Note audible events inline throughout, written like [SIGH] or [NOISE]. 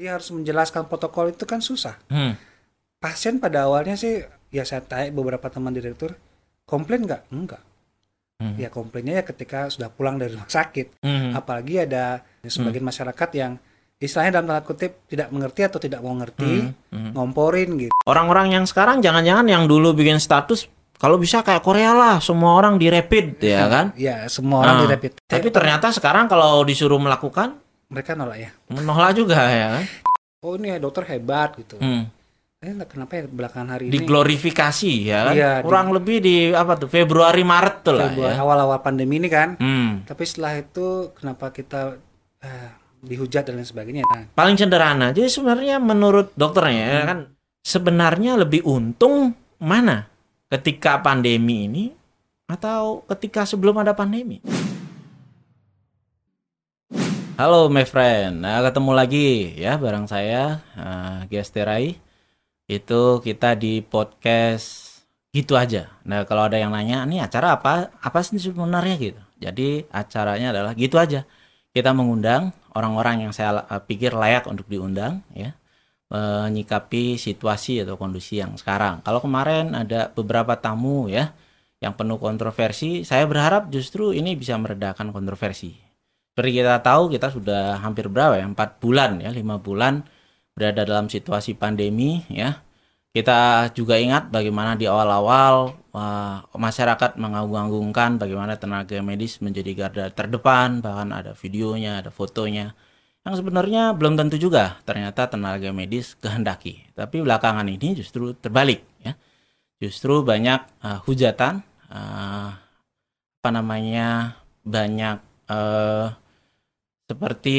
dia harus menjelaskan protokol itu kan susah. Hmm. Pasien pada awalnya sih ya saya tanya beberapa teman direktur komplain nggak? Enggak. Hmm. Ya komplainnya ya ketika sudah pulang dari rumah sakit. Hmm. Apalagi ada sebagian masyarakat yang istilahnya dalam tanda kutip tidak mengerti atau tidak mau ngerti, Hmm. ngomporin gitu. Orang-orang yang sekarang jangan-jangan yang dulu bikin status kalau bisa kayak Korea lah, semua orang di rapid ya [LAUGHS] kan? Ya semua orang Ah. di rapid. Tapi ternyata sekarang kalau disuruh melakukan mereka nolak ya. menolak juga ya kan? Oh ini ya dokter hebat gitu. Hmm. Eh, kenapa ya belakangan hari ini Diglorifikasi ya kan? Iya, di- Kurang lebih di apa tuh Februari Maret tuh lah Februari, ya. awal-awal pandemi ini kan? Hmm. Tapi setelah itu kenapa kita eh, dihujat dan lain sebagainya? Nah, Paling sederhana. Jadi sebenarnya menurut dokternya ya kan sebenarnya lebih untung mana ketika pandemi ini atau ketika sebelum ada pandemi? Halo my friend, nah ketemu lagi ya bareng saya uh, Gesterai. Itu kita di podcast gitu aja. Nah kalau ada yang nanya, ini acara apa? Apa sih sebenarnya gitu? Jadi acaranya adalah gitu aja. Kita mengundang orang-orang yang saya uh, pikir layak untuk diundang ya menyikapi situasi atau kondisi yang sekarang. Kalau kemarin ada beberapa tamu ya yang penuh kontroversi, saya berharap justru ini bisa meredakan kontroversi. Seperti kita tahu kita sudah hampir berapa ya? Empat bulan ya, lima bulan berada dalam situasi pandemi ya. Kita juga ingat bagaimana di awal-awal wah, masyarakat mengagung-agungkan bagaimana tenaga medis menjadi garda terdepan, bahkan ada videonya, ada fotonya. Yang sebenarnya belum tentu juga ternyata tenaga medis [LAUGHS] kehendaki. Tapi belakangan ini justru terbalik ya. Justru banyak uh, hujatan uh, apa namanya? banyak uh, seperti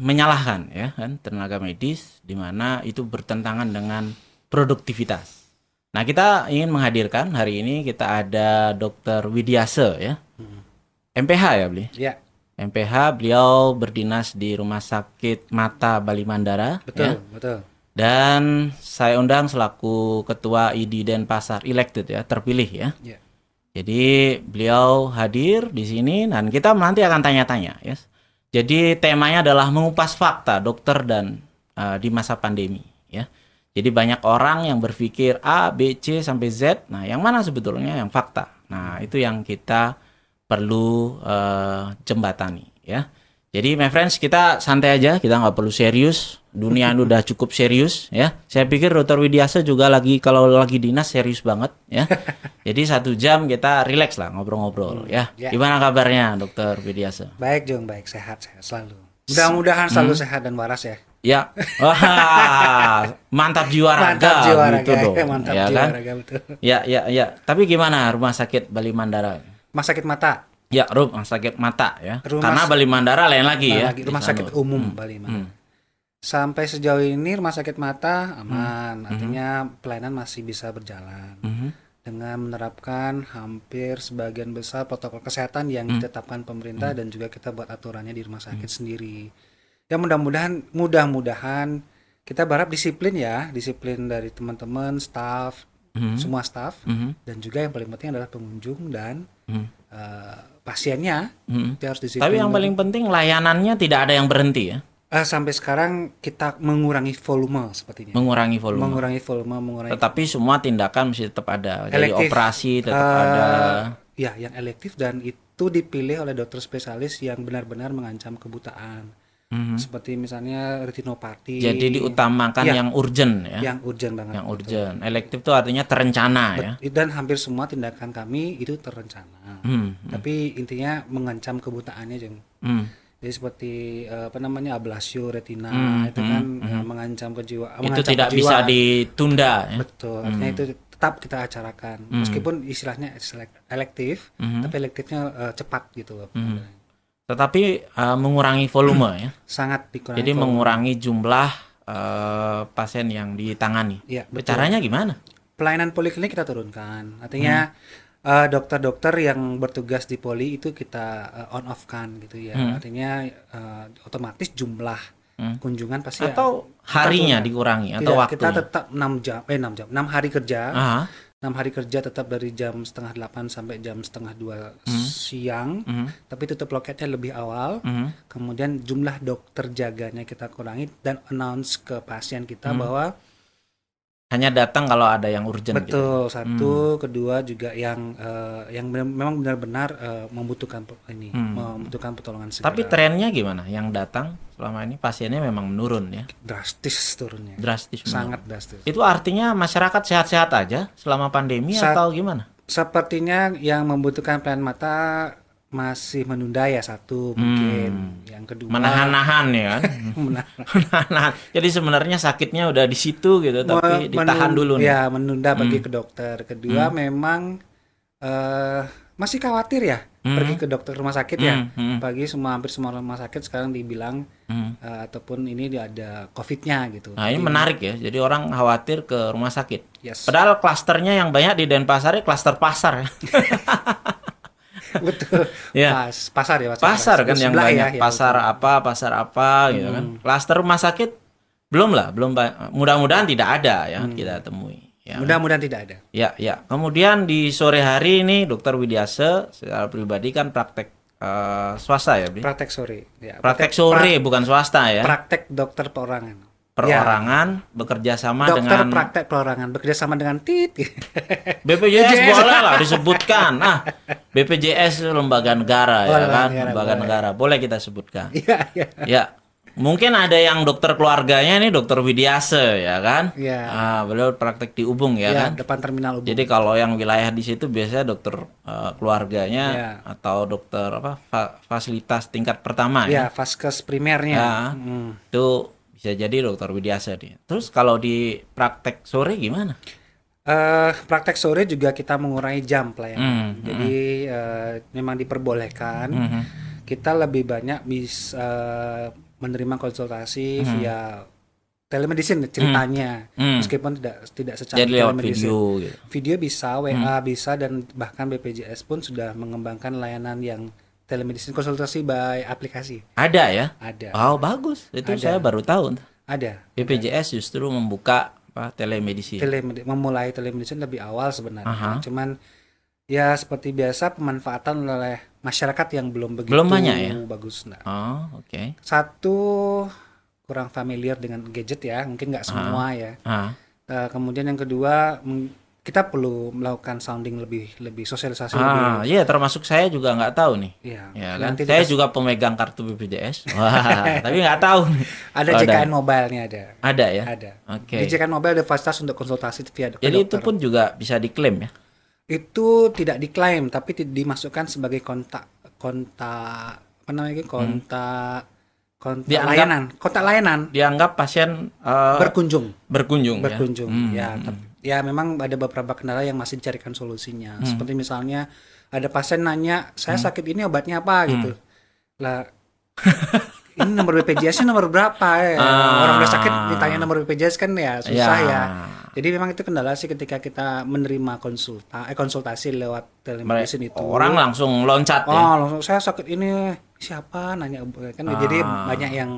menyalahkan ya kan tenaga medis di mana itu bertentangan dengan produktivitas. Nah, kita ingin menghadirkan hari ini kita ada Dr. Widiase ya. MPH ya, Beli? ya MPH beliau berdinas di Rumah Sakit Mata Bali Mandara betul, ya. betul. Dan saya undang selaku ketua ID Denpasar elected ya, terpilih ya. Ya. Jadi beliau hadir di sini dan kita nanti akan tanya-tanya ya. Jadi temanya adalah mengupas fakta dokter dan uh, di masa pandemi ya. Jadi banyak orang yang berpikir A, B, C sampai Z. Nah, yang mana sebetulnya yang fakta? Nah, itu yang kita perlu uh, jembatani ya. Jadi my friends kita santai aja, kita nggak perlu serius. Dunia ini udah cukup serius ya. Saya pikir Dr. Widiasa juga lagi kalau lagi dinas serius banget ya. [LAUGHS] Jadi satu jam kita relax lah ngobrol-ngobrol ya. ya. Gimana kabarnya Dr. Widiasa? Baik Jung, baik sehat sehat selalu. Mudah-mudahan selalu sehat dan waras ya. Ya, wah, [LAUGHS] mantap jiwa raga, Mantap jiwa gitu raga, dong. [LAUGHS] mantap ya jiwa kan? raga betul. Ya, ya, ya. Tapi gimana Rumah Sakit Bali Mandara? Rumah sakit mata, Ya, rumah sakit mata ya. Rumah Karena Bali Mandara lain lagi ya. lagi rumah sakit umum Bali Mata. Hmm. Sampai sejauh ini rumah sakit mata aman, artinya pelayanan masih bisa berjalan Mhm. dengan menerapkan hampir sebagian besar protokol kesehatan yang ditetapkan pemerintah dan juga kita buat aturannya di rumah sakit sendiri. Ya mudah-mudahan mudah-mudahan kita berharap disiplin ya, disiplin dari teman-teman, staff, Mhm. semua staff Mhm. dan juga yang paling penting adalah pengunjung dan Mhm. eh, pasiennya dia harus disiplin. Tapi yang paling penting layanannya tidak ada yang berhenti ya. Eh, sampai sekarang kita mengurangi volume sepertinya. Mengurangi volume. mengurangi volume, mengurangi Tetapi semua tindakan masih tetap ada. Jadi Elektif. operasi tetap Eh, ada. Ya, yang elektif dan itu dipilih oleh dokter spesialis yang benar-benar mengancam kebutaan. Mhm. Seperti misalnya retinopati. Jadi diutamakan Ya. yang urgent ya. yang urgent banget. Yang urgent. Elektif itu artinya terencana ya. Dan hampir semua tindakan kami itu terencana. Hmm. Tapi intinya mengancam kebutaannya, Jeng. Hmm. Jadi seperti eh, apa namanya ablasio retina Hmm, itu kan eh, mengancam kejiwaan. Itu tidak bisa ditunda ya. Betul. Artinya itu tetap kita acarakan. Meskipun istilahnya elektif, Mhm. tapi elektifnya eh, cepat gitu loh. Tetapi eh, mengurangi volume [CLEARS THROAT] ya. Sangat dikurangi. Jadi volume. mengurangi jumlah eh, pasien yang ditangani. Iya, betul. Caranya gimana? Pelayanan poliklinik kita turunkan. Hmm. Artinya eh, dokter-dokter yang bertugas di poli itu kita eh, on off kan gitu ya. Artinya eh, otomatis jumlah Hmm. kunjungan pasti Atau harinya dikurangi atau Tidak, waktunya? kita tetap 6 jam eh 6 jam, 6 hari kerja. Ah, enam hari kerja tetap dari jam setengah delapan sampai jam setengah dua Hmm. siang, Mhm. tapi tutup loketnya lebih awal. Mhm. Kemudian jumlah dokter jaganya kita kurangi dan announce ke pasien kita Hmm. bahwa Hanya datang kalau ada yang urgent gitu. betul satu, kedua juga yang eh, yang memang benar-benar eh, membutuhkan ini, Hmm. membutuhkan pertolongan segera. Tapi trennya gimana? Yang datang selama ini pasiennya memang menurun ya, drastis turunnya, drastis. menurun. sangat drastis. Itu artinya masyarakat sehat-sehat aja selama pandemi Saat- atau gimana? Sepertinya yang membutuhkan pelayanan mata masih menunda ya satu mungkin, yang kedua Menahan-nahan ya kan? [LAUGHS] menahan. [LAUGHS] Menahan. Jadi sebenarnya sakitnya udah di situ gitu, tapi Me- ditahan dulu nih. Hmm. Ya, menunda pergi ke dokter. Kedua memang eh masih khawatir ya Hmm. pergi ke dokter rumah sakit ya. Hmm, hmm, Pagi semua hampir semua rumah sakit sekarang dibilang hmm. eh, ataupun ini dia ada COVID-nya gitu. Nah ini menarik ya. Jadi orang khawatir ke rumah sakit. Yes. Padahal klasternya yang banyak di Denpasar ya klaster pasar ya. [LAUGHS] [LAUGHS] Betul. Ya. Pas, pasar ya, pasar kan yang Sebelah ya, banyak ya, pasar apa pasar apa gitu kan klaster rumah sakit belum lah belum mudah-mudahan tidak ada ya kita temui ya Mudah-mudahan tidak ada. ya ya kemudian di sore hari ini dokter Widiase secara pribadi kan praktek eh, swasta ya Bri? Praktek sore. Ya, praktek sore bukan swasta ya Praktek dokter perorangan. Perorangan bekerja sama Dokter dengan praktek perorangan bekerja sama dengan tit. [LAUGHS] BPJS boleh lah disebutkan ah BPJS lembaga negara ya Oh, kan lembaga negara, lembaga negara boleh kita sebutkan Iya, iya. Ya, mungkin ada yang dokter keluarganya nih dokter Widiase ya kan? Iya. Ah, beliau praktek di Ubung ya, Ya, kan? depan terminal Ubung. Jadi kalau yang wilayah di situ biasanya dokter eh, keluarganya Iya. atau dokter apa fa- fasilitas tingkat pertama ya, ya. vaskes primernya. Ya. Hmm. Itu bisa jadi dokter Widiase nih. Terus kalau di praktek sore gimana? Eh, praktek sore juga kita mengurangi jam pelayanan. Hmm, Jadi eh, memang diperbolehkan. Mhm. Kita lebih banyak bisa menerima konsultasi via telemedicine ceritanya. Hmm. Meskipun tidak tidak secara Jadi lewat telemedicine. video gitu. Video bisa, WA Hmm. bisa dan bahkan BPJS pun sudah mengembangkan layanan yang telemedicine konsultasi by aplikasi. Ada ya? Ada. Oh, bagus. Itu Ada. saya baru tahu. Ada. BPJS justru membuka apa telemedicine. Telemedi- memulai telemedicine lebih awal sebenarnya. Aha. Cuman ya seperti biasa pemanfaatan oleh masyarakat yang belum begitu Belum banyak ya? bagus. Nah, Oh, oke. satu kurang familiar dengan gadget ya, mungkin nggak semua ya. Ah. Eh, kemudian yang kedua kita perlu melakukan sounding lebih lebih sosialisasi lebih. Ah, iya termasuk saya juga nggak tahu nih. Ya, Ya kan? nanti Saya juga pemegang kartu BPJS. Wah, [LAUGHS] tapi nggak tahu nih. ada Oh, JKN mobile-nya ada. Ada ya? Ada. Oke. Di JKN mobile ada fasilitas untuk konsultasi via ke Jadi itu dokter. pun juga bisa diklaim ya. itu tidak diklaim tapi dimasukkan sebagai kontak kontak apa namanya kontak kontak Dianggap- layanan kontak layanan Dianggap pasien eh, berkunjung berkunjung, berkunjung ya. ya Hmm, tep- ya memang ada beberapa kendala yang masih dicarikan solusinya Hmm. seperti misalnya ada pasien nanya saya sakit ini obatnya apa gitu lah ini nomor BPJS-nya nomor berapa ya Ah. orang udah sakit ditanya nomor BPJS kan ya susah Ya. ya jadi memang itu kendala sih ketika kita menerima konsulta eh, konsultasi lewat telemedicine itu Orang langsung loncat ya. Oh, langsung saya sakit ini siapa nanya kan jadi Ah. banyak yang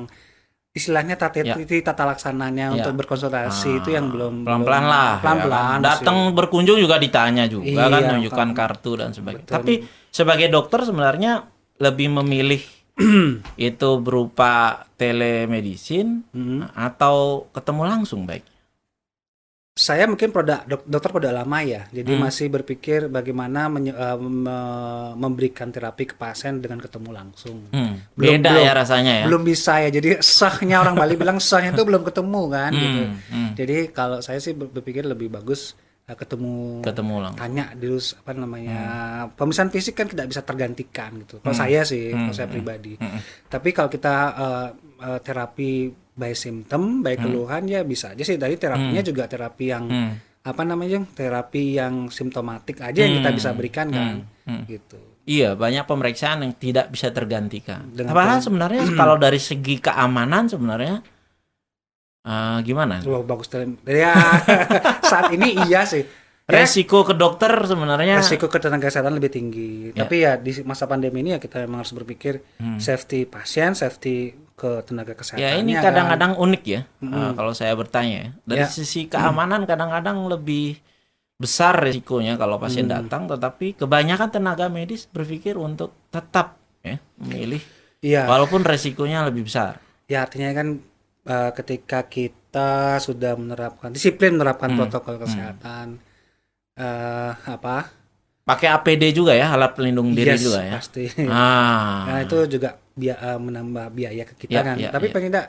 istilahnya tata Ya. tata laksananya Ya. untuk berkonsultasi itu yang belum Pelan-pelan belum- lah. ya pelan-pelan masih. Datang berkunjung juga ditanya juga Iya, kan menunjukkan kan. kartu dan sebagainya. Betul. Tapi sebagai dokter sebenarnya lebih memilih [CLEARS THROAT] itu berupa telemedicine Hmm. atau ketemu langsung baik. Saya mungkin produk dok- dokter produk lama ya jadi Hmm. masih berpikir bagaimana menye- eh, me- memberikan terapi ke pasien dengan ketemu langsung Hmm, Belum- beda belum- ya rasanya ya. belum bisa ya jadi sahnya orang Bali bilang sahnya itu belum ketemu kan Hmm, gitu hmm. jadi kalau saya sih ber- berpikir lebih bagus eh, ketemu ketemu langsung. tanya dulu apa namanya pemeriksaan fisik kan tidak bisa tergantikan gitu kalau Hmm. saya sih Hmm, kalau saya hmm, pribadi hmm. tapi kalau kita eh, eh, terapi by symptom by keluhan ya bisa aja sih dari terapinya juga terapi yang Hmm. apa namanya terapi yang simptomatik aja yang kita Hmm. bisa berikan kan Hmm. gitu Iya, banyak pemeriksaan yang tidak bisa tergantikan. Dengan Padahal sebenarnya [CLEARS THROAT] kalau dari segi keamanan sebenarnya eh, gimana? Wah, bagus ya [LAUGHS] saat ini iya sih Ya, Resiko ke dokter sebenarnya resiko ke tenaga kesehatan lebih tinggi. Ya. Tapi ya di masa pandemi ini ya kita memang harus berpikir Hmm. safety pasien, safety ke tenaga kesehatan. Ya ini kadang-kadang unik ya. eh, kalau saya bertanya ya. Dari Ya. sisi keamanan kadang-kadang lebih besar risikonya kalau pasien Hmm. datang, tetapi kebanyakan tenaga medis berpikir untuk tetap ya memilih Iya. walaupun resikonya lebih besar. Ya artinya kan eh, ketika kita sudah menerapkan disiplin menerapkan Hmm. protokol kesehatan eh apa? Pakai APD juga ya, alat pelindung diri Yes, juga ya. Pasti. [LAUGHS] Ah. Nah, itu juga bia- eh, menambah biaya ke kita Ya, kan. ya, Tapi ya. paling tidak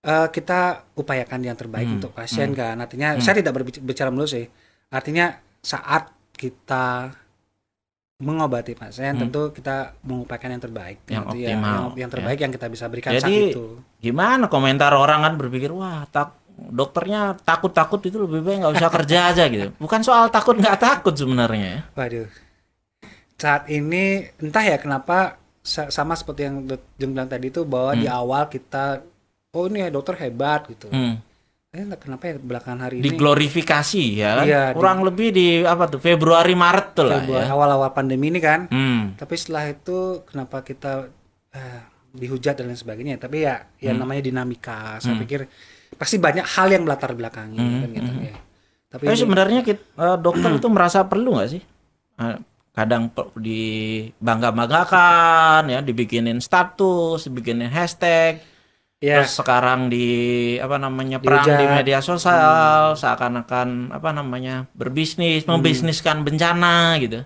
eh, kita upayakan yang terbaik Hmm, untuk pasien hmm. kan. Artinya Hmm. saya tidak berbic- berbicara mulu sih. Artinya saat kita mengobati pasien Hmm. tentu kita mengupayakan yang terbaik. Yang Gitu ya. optimal, yang, yang terbaik yang kita bisa berikan saat Jadi, itu. Gimana komentar orang kan berpikir, wah tak dokternya takut-takut itu lebih baik nggak usah kerja aja gitu. Bukan soal takut nggak takut sebenarnya ya. Waduh. Saat ini entah ya kenapa sa- sama seperti yang Jeng bilang tadi itu bahwa di awal kita oh ini ya dokter hebat gitu. Hmm. Eh, kenapa ya belakangan hari ini Diglorifikasi ya kan. Iya, di- Kurang lebih di apa tuh Februari Maret tuh lah Februari, ya. awal-awal pandemi ini kan. Hmm. Tapi setelah itu kenapa kita eh, dihujat dan lain sebagainya. Tapi ya ya Hmm. namanya dinamika. Saya pikir pasti banyak hal yang melatar belakangi Hmm, kan gitu ya. Tapi Tapi ini- sebenarnya kit- eh, dokter itu merasa perlu nggak sih? Eh, kadang dibangga-banggakan ya, dibikinin status, dibikinin hashtag. ya Terus sekarang di apa namanya perang di media sosial seakan-akan apa namanya berbisnis, Hmm. membisniskan bencana gitu.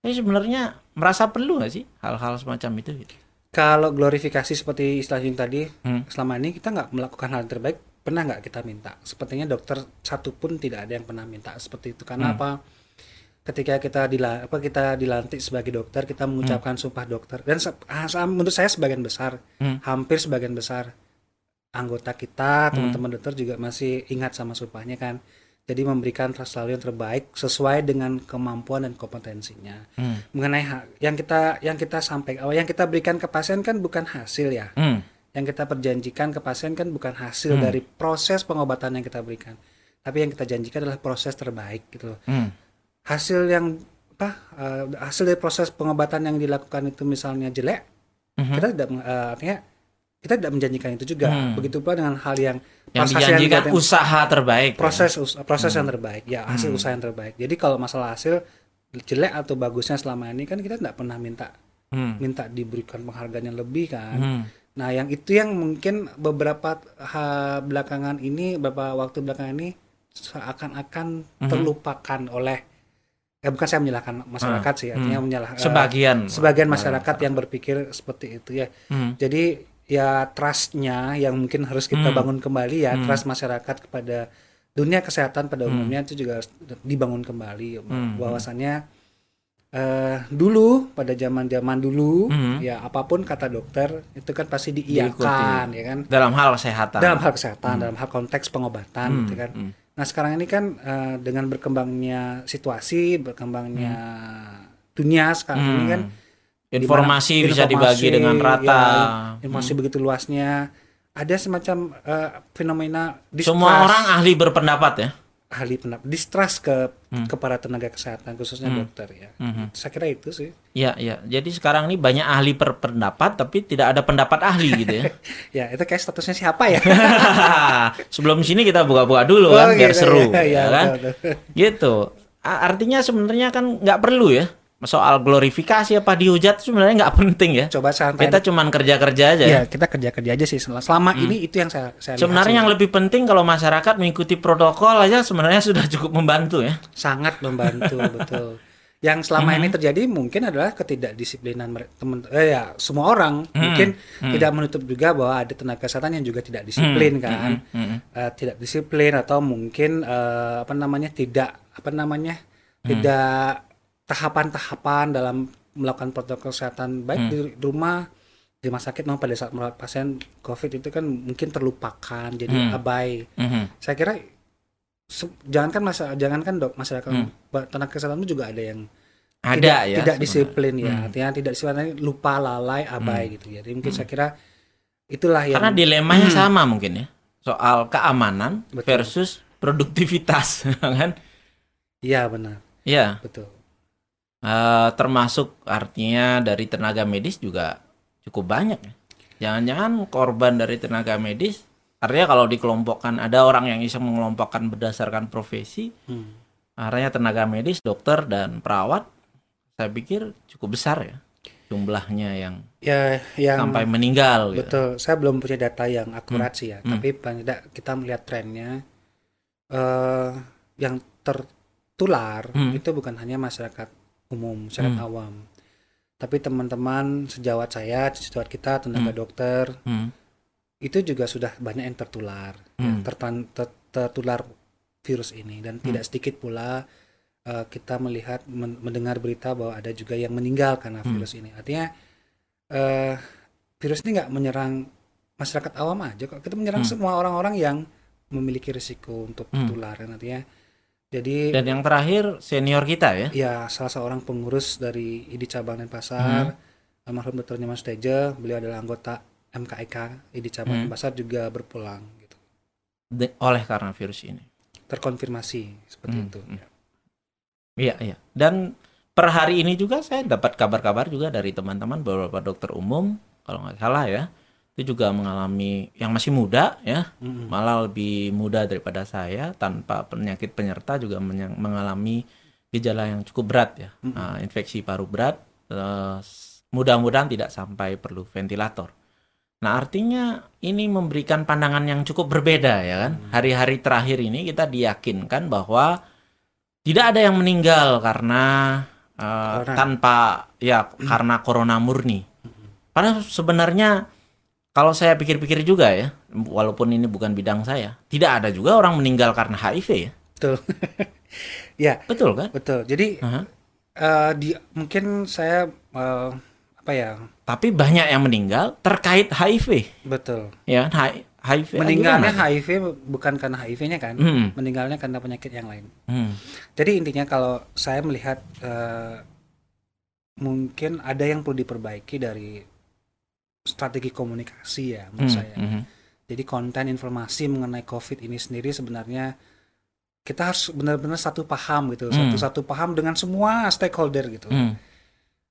Ini sebenarnya merasa perlu nggak sih hal-hal semacam itu? Gitu? kalau glorifikasi seperti istilah yang tadi Hmm. selama ini kita nggak melakukan hal terbaik pernah nggak kita minta sepertinya dokter satu pun tidak ada yang pernah minta seperti itu karena Hmm. apa ketika kita dila apa kita dilantik sebagai dokter kita mengucapkan sumpah dokter dan se- ah, menurut saya sebagian besar Hmm. hampir sebagian besar anggota kita Hmm. teman-teman dokter juga masih ingat sama sumpahnya kan jadi memberikan selalu yang terbaik sesuai dengan kemampuan dan kompetensinya Hmm. mengenai hak yang kita yang kita sampaikan yang kita berikan ke pasien kan bukan hasil ya Hmm. Yang kita perjanjikan ke pasien kan bukan hasil Hmm. dari proses pengobatan yang kita berikan tapi yang kita janjikan adalah proses terbaik gitu loh Hmm. hasil yang apa eh, hasil dari proses pengobatan yang dilakukan itu misalnya jelek Mhm. kita tidak eh, artinya kita tidak menjanjikan itu juga Hmm. begitu pula dengan hal yang Yang dijanjikan kita- usaha terbaik. ya. proses us- proses yang Hmm. terbaik ya hasil Hmm. usaha yang terbaik jadi kalau masalah hasil jelek atau bagusnya selama ini kan kita tidak pernah minta Hmm. minta diberikan penghargaan yang lebih kan Hmm. Nah, yang itu yang mungkin beberapa ha, belakangan ini, beberapa waktu belakangan ini seakan-akan Mhm. terlupakan oleh ya bukan saya menyalahkan masyarakat sih, artinya Hmm. menyalah eh, Sebagian. sebagian masyarakat yang berpikir seperti itu ya. Hmm. Jadi ya trustnya yang mungkin harus kita Hmm. bangun kembali ya, Hmm. trust masyarakat kepada dunia kesehatan pada Hmm. umumnya itu juga harus dibangun kembali Hmm. bahwasannya eh dulu pada zaman-zaman dulu Hmm. ya apa pun kata dokter itu kan pasti diiyakan ya kan Dalam hal kesehatan. dalam hal kesehatan dalam hal konteks pengobatan Hmm. gitu kan Hmm. nah sekarang ini kan eh, dengan berkembangnya situasi berkembangnya dunia sekarang ini kan Informasi di mana bisa dibagi informasi, dengan rata. ya, informasi begitu luasnya ada semacam eh, fenomena distrust Semua orang ahli berpendapat ya. Ahli pendapat distrust ke Hmm. kepada tenaga kesehatan khususnya Hmm. dokter ya Mhm. saya kira itu sih Iya, iya. Jadi sekarang ini banyak ahli berpendapat tapi tidak ada pendapat ahli gitu ya. [LAUGHS] ya itu kayak statusnya siapa ya [LAUGHS] Sebelum sini kita buka-buka dulu kan Oh, biar gitu, seru, ya, ya, ya, kan? betul, betul. Gitu. Artinya sebenarnya kan nggak perlu ya soal glorifikasi apa dihujat sebenarnya nggak penting ya. coba santai Kita cuman kerja-kerja aja. ya. kita kerja kerja aja sih. Sel- selama ini itu yang saya saya lihat Sebenarnya sih. yang lebih penting kalau masyarakat mengikuti protokol aja sebenarnya sudah cukup membantu ya. sangat membantu [LAUGHS] betul. Yang selama ini terjadi mungkin adalah ketidakdisiplinan teman eh ya semua orang. Mungkin tidak menutup juga bahwa ada tenaga kesehatan yang juga tidak disiplin kan. Mm-mm. Eh, tidak disiplin atau mungkin eh, apa namanya tidak apa namanya tidak tahapan-tahapan dalam melakukan protokol kesehatan baik di rumah di rumah sakit maupun pada saat merawat pasien COVID itu kan mungkin terlupakan jadi Hmm. abai Mhm. saya kira jangankan masa jangankan dok masyarakat Hmm. tenaga kesehatan itu juga ada yang Ada tidak, ya. tidak sebenarnya. disiplin ya Hmm. artinya tidak disiplin lupa lalai abai gitu ya jadi mungkin saya kira itulah yang Karena dilemanya sama mungkin ya. Soal keamanan Betul. versus produktivitas [LAUGHS] kan. iya benar Ya, betul eh, termasuk artinya dari tenaga medis juga cukup banyak ya. Jangan-jangan korban dari tenaga medis artinya kalau dikelompokkan ada orang yang bisa mengelompokkan berdasarkan profesi Hmm. arahnya tenaga medis, dokter dan perawat saya pikir cukup besar ya jumlahnya yang Ya, yang sampai meninggal gitu. betul. Saya belum punya data yang akurat sih ya, Hmm. tapi paling tidak kita melihat trennya eh yang tertular Hmm. itu bukan hanya masyarakat umum, masyarakat Hmm. awam. Tapi teman-teman sejawat saya, sejawat kita tenaga Hmm. dokter Hmm. itu juga sudah banyak yang tertular, ya, Hmm. tertan- ter- tertular virus ini dan tidak sedikit pula eh, kita melihat men- mendengar berita bahwa ada juga yang meninggal karena Hmm. virus ini. Artinya eh, virus ini nggak menyerang masyarakat awam aja kok, kita menyerang Hmm. semua orang-orang yang memiliki risiko untuk Hmm. tertular artinya. Jadi Dan yang terakhir senior kita ya. ya salah seorang pengurus dari ID cabang Denpasar, Hmm. almarhum Dr. Nyaman Suteja, beliau adalah anggota MKEK ID cabang Hmm. Denpasar juga berpulang gitu. de- oleh karena virus ini. Terkonfirmasi seperti Hmm, itu. hmm. Iya, iya. Dan per hari ini juga saya dapat kabar-kabar juga dari teman-teman beberapa dokter umum, kalau nggak salah ya, itu juga mengalami yang masih muda ya, Mm-mm. malah lebih muda daripada saya tanpa penyakit penyerta juga mengalami gejala yang cukup berat ya, Mm-mm. Nah, infeksi paru berat. eh, mudah-mudahan tidak sampai perlu ventilator. Nah, artinya ini memberikan pandangan yang cukup berbeda ya kan. Hari-hari terakhir ini kita diyakinkan bahwa tidak ada yang meninggal karena Corona. tanpa ya karena corona murni. Padahal sebenarnya kalau saya pikir-pikir juga ya, walaupun ini bukan bidang saya, tidak ada juga orang meninggal karena HIV ya. Betul. [LAUGHS] ya, Betul kan? betul. Jadi Aha. eh, di mungkin saya eh, apa ya? Tapi banyak yang meninggal terkait HIV Betul. ya. Hi- HIV Meninggalnya gimana? HIV bukan karena HIV-nya kan, Hmm, meninggalnya karena penyakit yang lain. hmm, Jadi intinya kalau saya melihat eh, mungkin ada yang perlu diperbaiki dari strategi komunikasi ya menurut hmm, saya. hmm. Jadi konten informasi mengenai COVID ini sendiri sebenarnya kita harus benar-benar satu paham gitu, Hmm. satu-satu paham dengan semua stakeholder gitu, Hmm,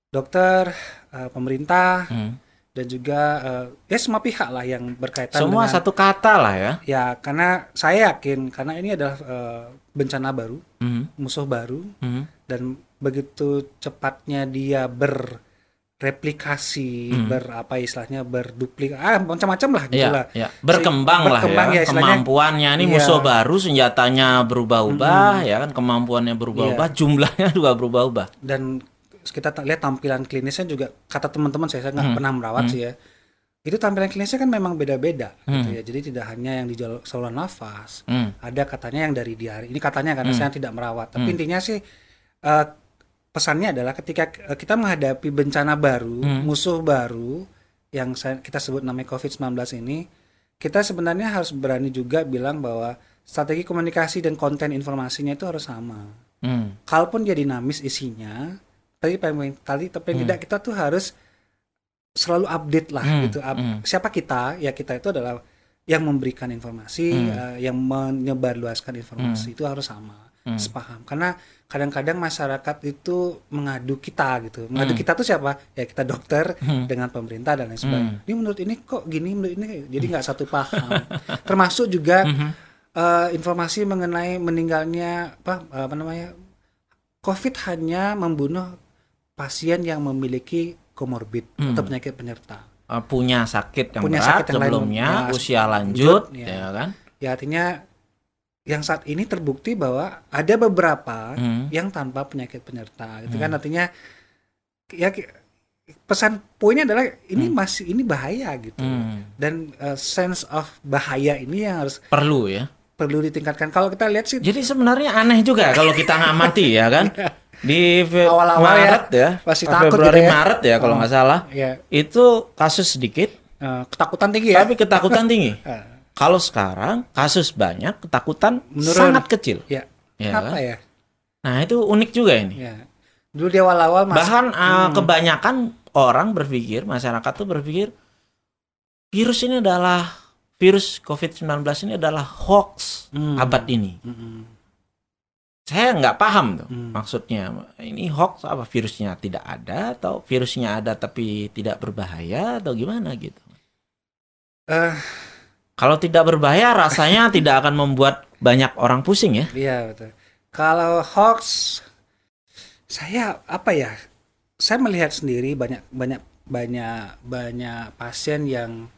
dokter, eh, pemerintah, hmm. dan juga eh, ya semua pihak lah yang berkaitan Semua dengan satu kata lah ya. ya karena saya yakin karena ini adalah eh, bencana baru, Hmm, musuh baru hmm, dan begitu cepatnya dia berreplikasi, Hmm. ber apa istilahnya berduplikat, ah macam-macam lah gitu Iya, lah. iya. Berkembang lah berkembang ya. ya, istilahnya. Kemampuannya ini Iya. musuh baru, senjatanya berubah-ubah ya kan, kemampuannya berubah-ubah, Iya. jumlahnya [LAUGHS] juga berubah-ubah. Dan kita ta- lihat tampilan klinisnya juga kata teman-teman saya saya nggak Hmm. pernah merawat Hmm. sih ya. Itu tampilan klinisnya kan memang beda-beda gitu Hmm. ya. Jadi tidak hanya yang di jalur saluran nafas, Hmm, ada katanya yang dari diare. Ini katanya karena Hmm. saya tidak merawat. Tapi Hmm. intinya sih eh, pesannya adalah ketika eh, kita menghadapi bencana baru, Hmm. musuh baru yang kita sebut namanya COVID-19 ini, kita sebenarnya harus berani juga bilang bahwa strategi komunikasi dan konten informasinya itu harus sama. hmm, Kalaupun dia dinamis isinya, tapi paling tadi tapi Hmm. tidak kita tuh harus selalu update lah Hmm, gitu. Up- hmm. Siapa kita? Ya kita itu adalah yang memberikan informasi, Hmm. eh, yang menyebarluaskan informasi itu harus sama, hmm. sepaham. Karena kadang-kadang masyarakat itu mengadu kita gitu. Mengadu Hmm. kita tuh siapa? Ya kita dokter Hmm. dengan pemerintah dan lain sebagainya. Hmm. Ini menurut ini kok gini, menurut ini jadi nggak satu paham. [LAUGHS] Termasuk juga Mhm. eh, informasi mengenai meninggalnya apa apa namanya COVID hanya membunuh pasien yang memiliki komorbid Hmm. atau penyakit penyerta. Eh, punya sakit yang Punya berat sakit yang lain, sebelumnya, ya, usia lanjut, ya. ya kan? Ya artinya yang saat ini terbukti bahwa ada beberapa Hmm. yang tanpa penyakit penyerta. Itu Hmm. kan artinya ya pesan poinnya adalah ini Hmm. masih ini bahaya gitu. Hmm. Dan eh, sense of bahaya ini yang harus Perlu ya. perlu ditingkatkan. Kalau kita lihat sih Jadi sebenarnya aneh juga kalau kita ngamati ya kan. [LAUGHS] Di fe- Awal-awal ya, Maret ya, pasti Februari takut gitu ya. Maret ya kalau Oh. nggak salah. ya Itu kasus sedikit eh, ketakutan tinggi ya. tapi ketakutan tinggi. [LAUGHS] Kalau sekarang kasus banyak, ketakutan Menurun. sangat kecil. ya. Ya Kenapa kan? ya? Nah, itu unik juga ini. Ya. Dulu di awal-awal Bahkan uh, Hmm. kebanyakan orang berpikir, masyarakat tuh berpikir virus ini adalah virus COVID-19 ini adalah hoax Hmm. abad ini. Mm-mm. Saya nggak paham tuh Hmm. maksudnya. Ini hoax apa virusnya tidak ada atau virusnya ada tapi tidak berbahaya atau gimana gitu. Eh, Kalau tidak berbahaya rasanya [LAUGHS] tidak akan membuat banyak orang pusing ya. iya betul. Kalau hoax, saya apa ya? Saya melihat sendiri banyak banyak banyak banyak pasien yang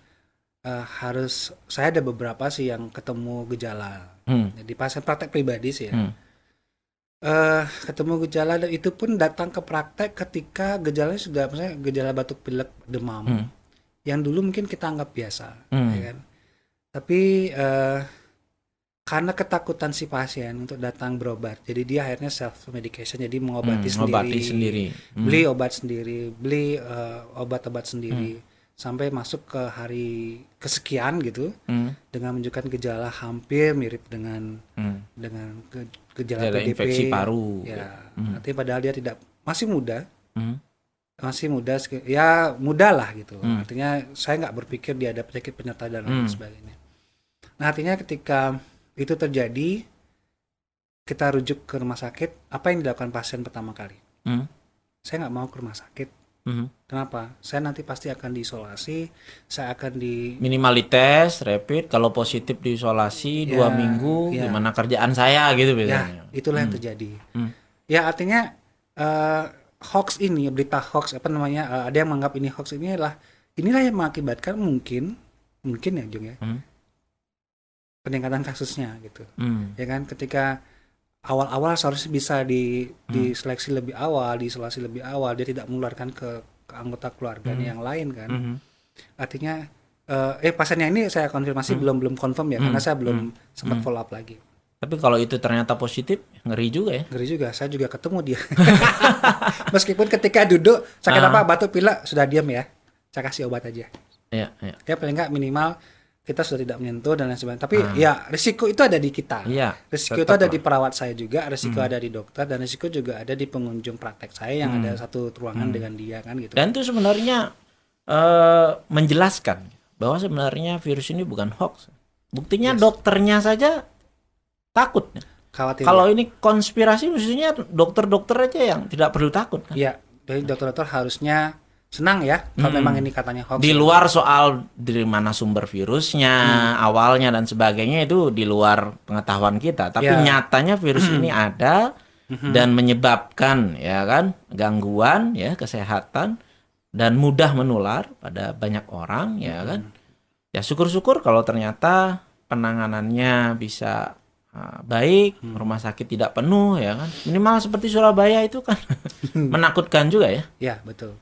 eh, harus saya ada beberapa sih yang ketemu gejala. Hmm. Jadi pasien praktek pribadi sih ya. Hmm. Eh, ketemu gejala dan itu pun datang ke praktek ketika gejalanya sudah misalnya gejala batuk pilek demam Hmm. yang dulu mungkin kita anggap biasa Hmm. ya kan tapi eh, karena ketakutan si pasien untuk datang berobat jadi dia akhirnya self medication jadi mengobati Hmm, sendiri, sendiri. Hmm. beli obat sendiri beli eh, obat-obat sendiri sampai masuk ke hari kesekian gitu Hmm. dengan menunjukkan gejala hampir mirip dengan Hmm. dengan ge- gejala Gejala PDP infeksi paru. ya Hmm. artinya padahal dia tidak masih muda Hmm. masih muda ya muda lah gitu Hmm. artinya saya nggak berpikir dia ada penyakit penyerta dan lain Hmm. sebagainya nah artinya ketika itu terjadi kita rujuk ke rumah sakit apa yang dilakukan pasien pertama kali Hmm. saya nggak mau ke rumah sakit Hmm. kenapa saya nanti pasti akan diisolasi saya akan di Minimal dites, rapid, kalau positif diisolasi Ya, dua minggu, ya. gimana kerjaan saya gitu ya biasanya. itulah yang Hmm. terjadi Hmm. ya artinya eh, hoax ini berita hoax apa namanya eh, ada yang menganggap ini hoax ini adalah inilah yang mengakibatkan mungkin mungkin ya Jung ya Hmm. Peningkatan kasusnya gitu Hmm. ya kan ketika awal-awal seharusnya bisa di Hmm. diseleksi lebih awal diisolasi lebih awal dia tidak menularkan ke, ke anggota keluarganya Hmm. yang lain kan Mhm. artinya eh, eh pasiennya ini saya konfirmasi belum belum confirm ya Hmm. karena saya belum sempat Hmm. follow up lagi Tapi kalau itu ternyata positif, ngeri juga ya. ngeri juga saya juga ketemu dia [LAUGHS] [LAUGHS] meskipun ketika duduk sakit Ah. apa batuk pilek sudah diam ya saya kasih obat aja Iya, iya. ya paling nggak minimal kita sudah tidak menyentuh dan lain sebagainya tapi Ah. ya risiko itu ada di kita Iya. risiko itu ada lah. di perawat saya juga risiko Hmm. ada di dokter dan risiko juga ada di pengunjung praktek saya yang Hmm. ada satu ruangan Hmm. dengan dia kan gitu Dan itu sebenarnya eh, menjelaskan bahwa sebenarnya virus ini bukan hoax. Buktinya Yes. dokternya saja takut. khawatir Kalau ini konspirasi mestinya dokter-dokter aja yang tidak perlu takut kan. ya dari dokter-dokter harusnya senang ya kalau Hmm. memang ini katanya hoax Di luar soal dari mana sumber virusnya, Hmm. awalnya dan sebagainya itu di luar pengetahuan kita. Tapi Ya. nyatanya virus ini ada Mhm. dan menyebabkan ya kan gangguan ya kesehatan dan mudah menular pada banyak orang ya kan. Ya syukur-syukur kalau ternyata penanganannya bisa uh, baik, Hmm. rumah sakit tidak penuh ya kan. Minimal seperti Surabaya itu kan [LAUGHS] menakutkan juga ya. ya betul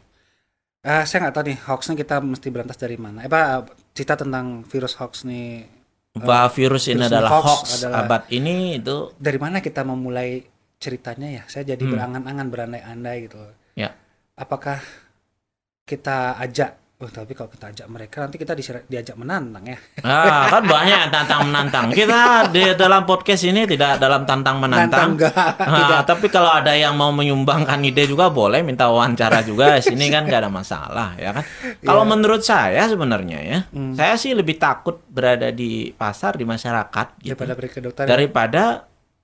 Eh, saya nggak tahu nih hoaxnya kita mesti berantas dari mana eh, apa cerita tentang virus hoax nih Bahwa virus ini virus adalah hoax hoax, adalah- abad ini itu dari mana kita memulai ceritanya ya saya jadi Hmm. berangan-angan berandai-andai gitu Ya. apakah kita ajak oh tapi kalau kita ajak mereka nanti kita diajak menantang ya ah, kan banyak tantang menantang. Kita di dalam podcast ini tidak dalam tantang menantang. enggak Ah, tapi kalau ada yang mau menyumbangkan ide juga boleh minta wawancara juga sini kan nggak ada masalah ya kan. Kalau Iya. menurut saya sebenarnya ya, Hmm. saya sih lebih takut berada di pasar di masyarakat gitu daripada dokter daripada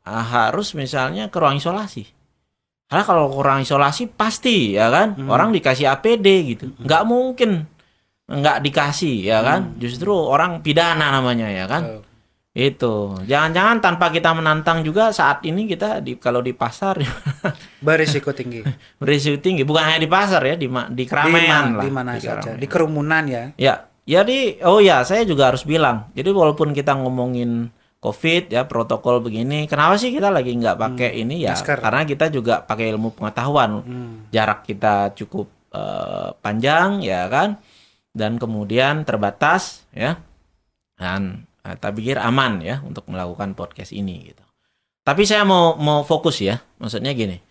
ah, harus misalnya ke ruang isolasi. Karena kalau ke ruang isolasi pasti ya kan Hmm. orang dikasih APD gitu, nggak mungkin nggak dikasih ya kan. Justru orang pidana namanya ya kan. Oh, Itu. Jangan-jangan tanpa kita menantang juga saat ini kita di kalau di pasar [LAUGHS] berisiko tinggi [LAUGHS] berisiko tinggi. Bukan hanya di pasar ya, di di di, keramaian ma- lah. di mana di saja keramaian. di kerumunan ya Ya, jadi oh ya, saya juga harus bilang. Jadi walaupun kita ngomongin COVID ya protokol begini, kenapa sih kita lagi nggak pakai ini ya? masker. Karena kita juga pakai ilmu pengetahuan. Hmm. Jarak kita cukup eh, panjang ya kan, dan kemudian terbatas ya, dan eh, tak pikir aman ya untuk melakukan podcast ini gitu. Tapi saya mau mau fokus ya, maksudnya gini.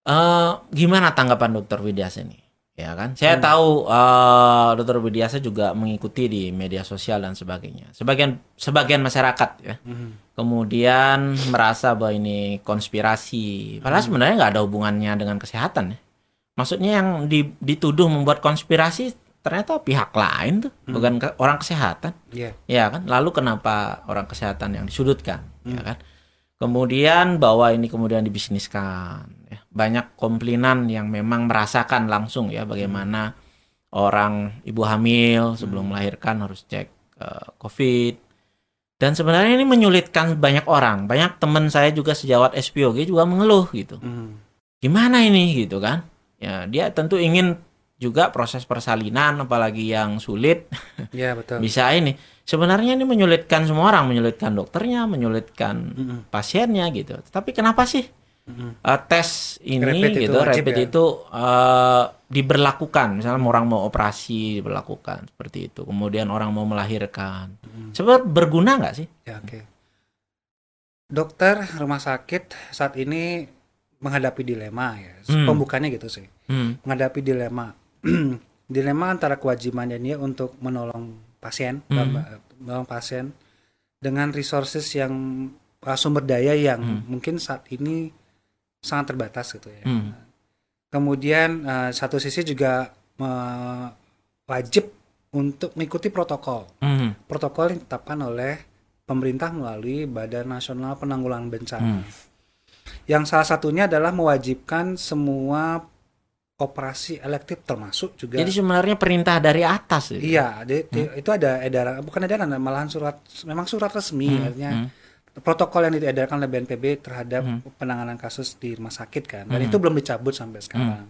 eh gimana tanggapan Dokter Widyasa ini? Ya kan, saya Hmm. tahu eh Dokter Widyasa juga mengikuti di media sosial dan sebagainya. Sebagian sebagian masyarakat ya, Hmm. kemudian merasa bahwa ini konspirasi. Padahal sebenarnya nggak ada hubungannya dengan kesehatan ya. Maksudnya yang di- dituduh membuat konspirasi ternyata pihak lain tuh, bukan ke- orang kesehatan. Iya. Ya kan? Lalu kenapa orang kesehatan yang disudutkan? Ya Hmm. kan? Kemudian bahwa ini kemudian dibisniskan. Ya. Banyak komplainan yang memang merasakan langsung ya bagaimana orang ibu hamil sebelum melahirkan harus cek eh, COVID. Dan sebenarnya ini menyulitkan banyak orang. Banyak teman saya juga sejawat SPOG juga mengeluh gitu. Hmm. Gimana ini gitu kan? Ya, dia tentu ingin juga proses persalinan apalagi yang sulit [LAUGHS] Ya betul. bisa ini. Sebenarnya ini menyulitkan semua orang, menyulitkan dokternya, menyulitkan Mm-mm. pasiennya gitu. Tapi kenapa sih. Uh, tes ini Rapid itu gitu, wajib rapid ya? itu uh, diberlakukan. Misalnya orang mau operasi diberlakukan seperti itu. Kemudian orang mau melahirkan. Mm. Sebenarnya berguna nggak sih? Ya oke. Dokter rumah sakit saat ini menghadapi dilema ya. Hmm. Pembukanya gitu sih. Hmm. Menghadapi dilema. [CLEARS THROAT] dilema antara kewajibannya dia untuk menolong pasien, Hmm. menolong pasien dengan resources yang uh, sumber daya yang Hmm. mungkin saat ini sangat terbatas gitu ya. Hmm. Kemudian uh, satu sisi juga uh, wajib untuk mengikuti protokol. Hmm. Protokol yang ditetapkan oleh pemerintah melalui Badan Nasional Penanggulangan Bencana. Hmm. Yang salah satunya adalah mewajibkan semua operasi elektif termasuk juga Jadi sebenarnya perintah dari atas gitu. Iya, di- di- itu ada edaran, bukan edaran, malahan surat, memang surat resmi, Hmm, artinya hmm. Protokol yang diedarkan oleh BNPB terhadap Hmm. penanganan kasus di rumah sakit kan, dan Hmm. itu belum dicabut sampai sekarang.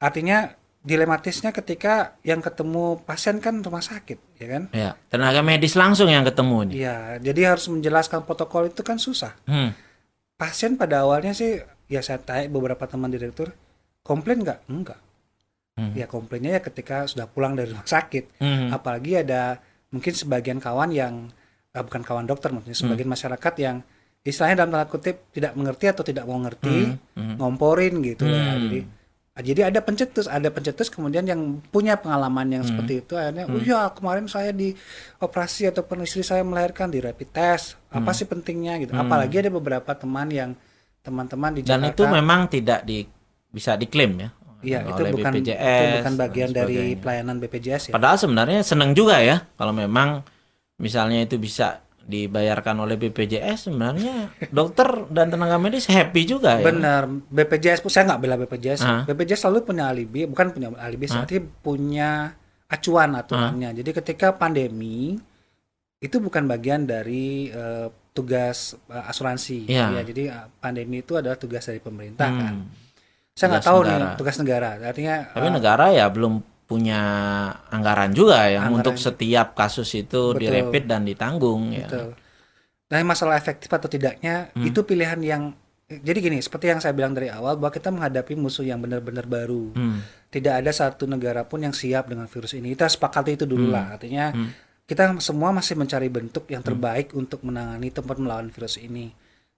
Artinya dilematisnya ketika yang ketemu pasien kan rumah sakit, ya kan? Ya, tenaga medis langsung yang ketemu nih. Iya, jadi harus menjelaskan protokol itu kan susah. Hmm. Pasien pada awalnya sih, ya saya tanya beberapa teman direktur, komplain nggak? Enggak. Hmm. Ya komplainnya ya ketika sudah pulang dari rumah sakit. Hmm. apalagi ada mungkin sebagian kawan yang ah, bukan kawan dokter maksudnya Hmm. sebagian masyarakat yang istilahnya dalam tanda kutip tidak mengerti atau tidak mau ngerti Hmm. ngomporin gitu ya Hmm. jadi ah, jadi ada pencetus ada pencetus kemudian yang punya pengalaman yang Hmm. seperti itu akhirnya oh ya kemarin saya di operasi ataupun istri saya melahirkan di rapid test Hmm. apa sih pentingnya gitu apalagi ada beberapa teman yang teman-teman di Dan Jakarta itu memang tidak di bisa diklaim ya. Iya, itu oleh bukan BPJS itu bukan dan bagian dari pelayanan BPJS ya. Padahal sebenarnya senang juga ya kalau memang misalnya itu bisa dibayarkan oleh BPJS sebenarnya dokter dan tenaga medis happy juga ya. Benar, BPJS pun saya nggak bela BPJS. BPJS selalu punya alibi, bukan punya alibi, berarti punya acuan aturannya. Jadi ketika pandemi itu bukan bagian dari eh, tugas eh, asuransi. Iya. Ya, jadi eh, pandemi itu adalah tugas dari pemerintah Hmm. kan. Saya nggak tahu negara. nih tugas negara. Artinya Tapi eh, negara ya belum punya anggaran juga yang Anggaran. untuk setiap kasus itu Betul. direpit dan ditanggung ya. Betul. Nah, masalah efektif atau tidaknya Hmm. itu pilihan yang jadi gini, seperti yang saya bilang dari awal bahwa kita menghadapi musuh yang benar-benar baru. Hmm. Tidak ada satu negara pun yang siap dengan virus ini. Kita sepakati itu dulu lah. Artinya Hmm. kita semua masih mencari bentuk yang terbaik untuk menangani tempat melawan virus ini.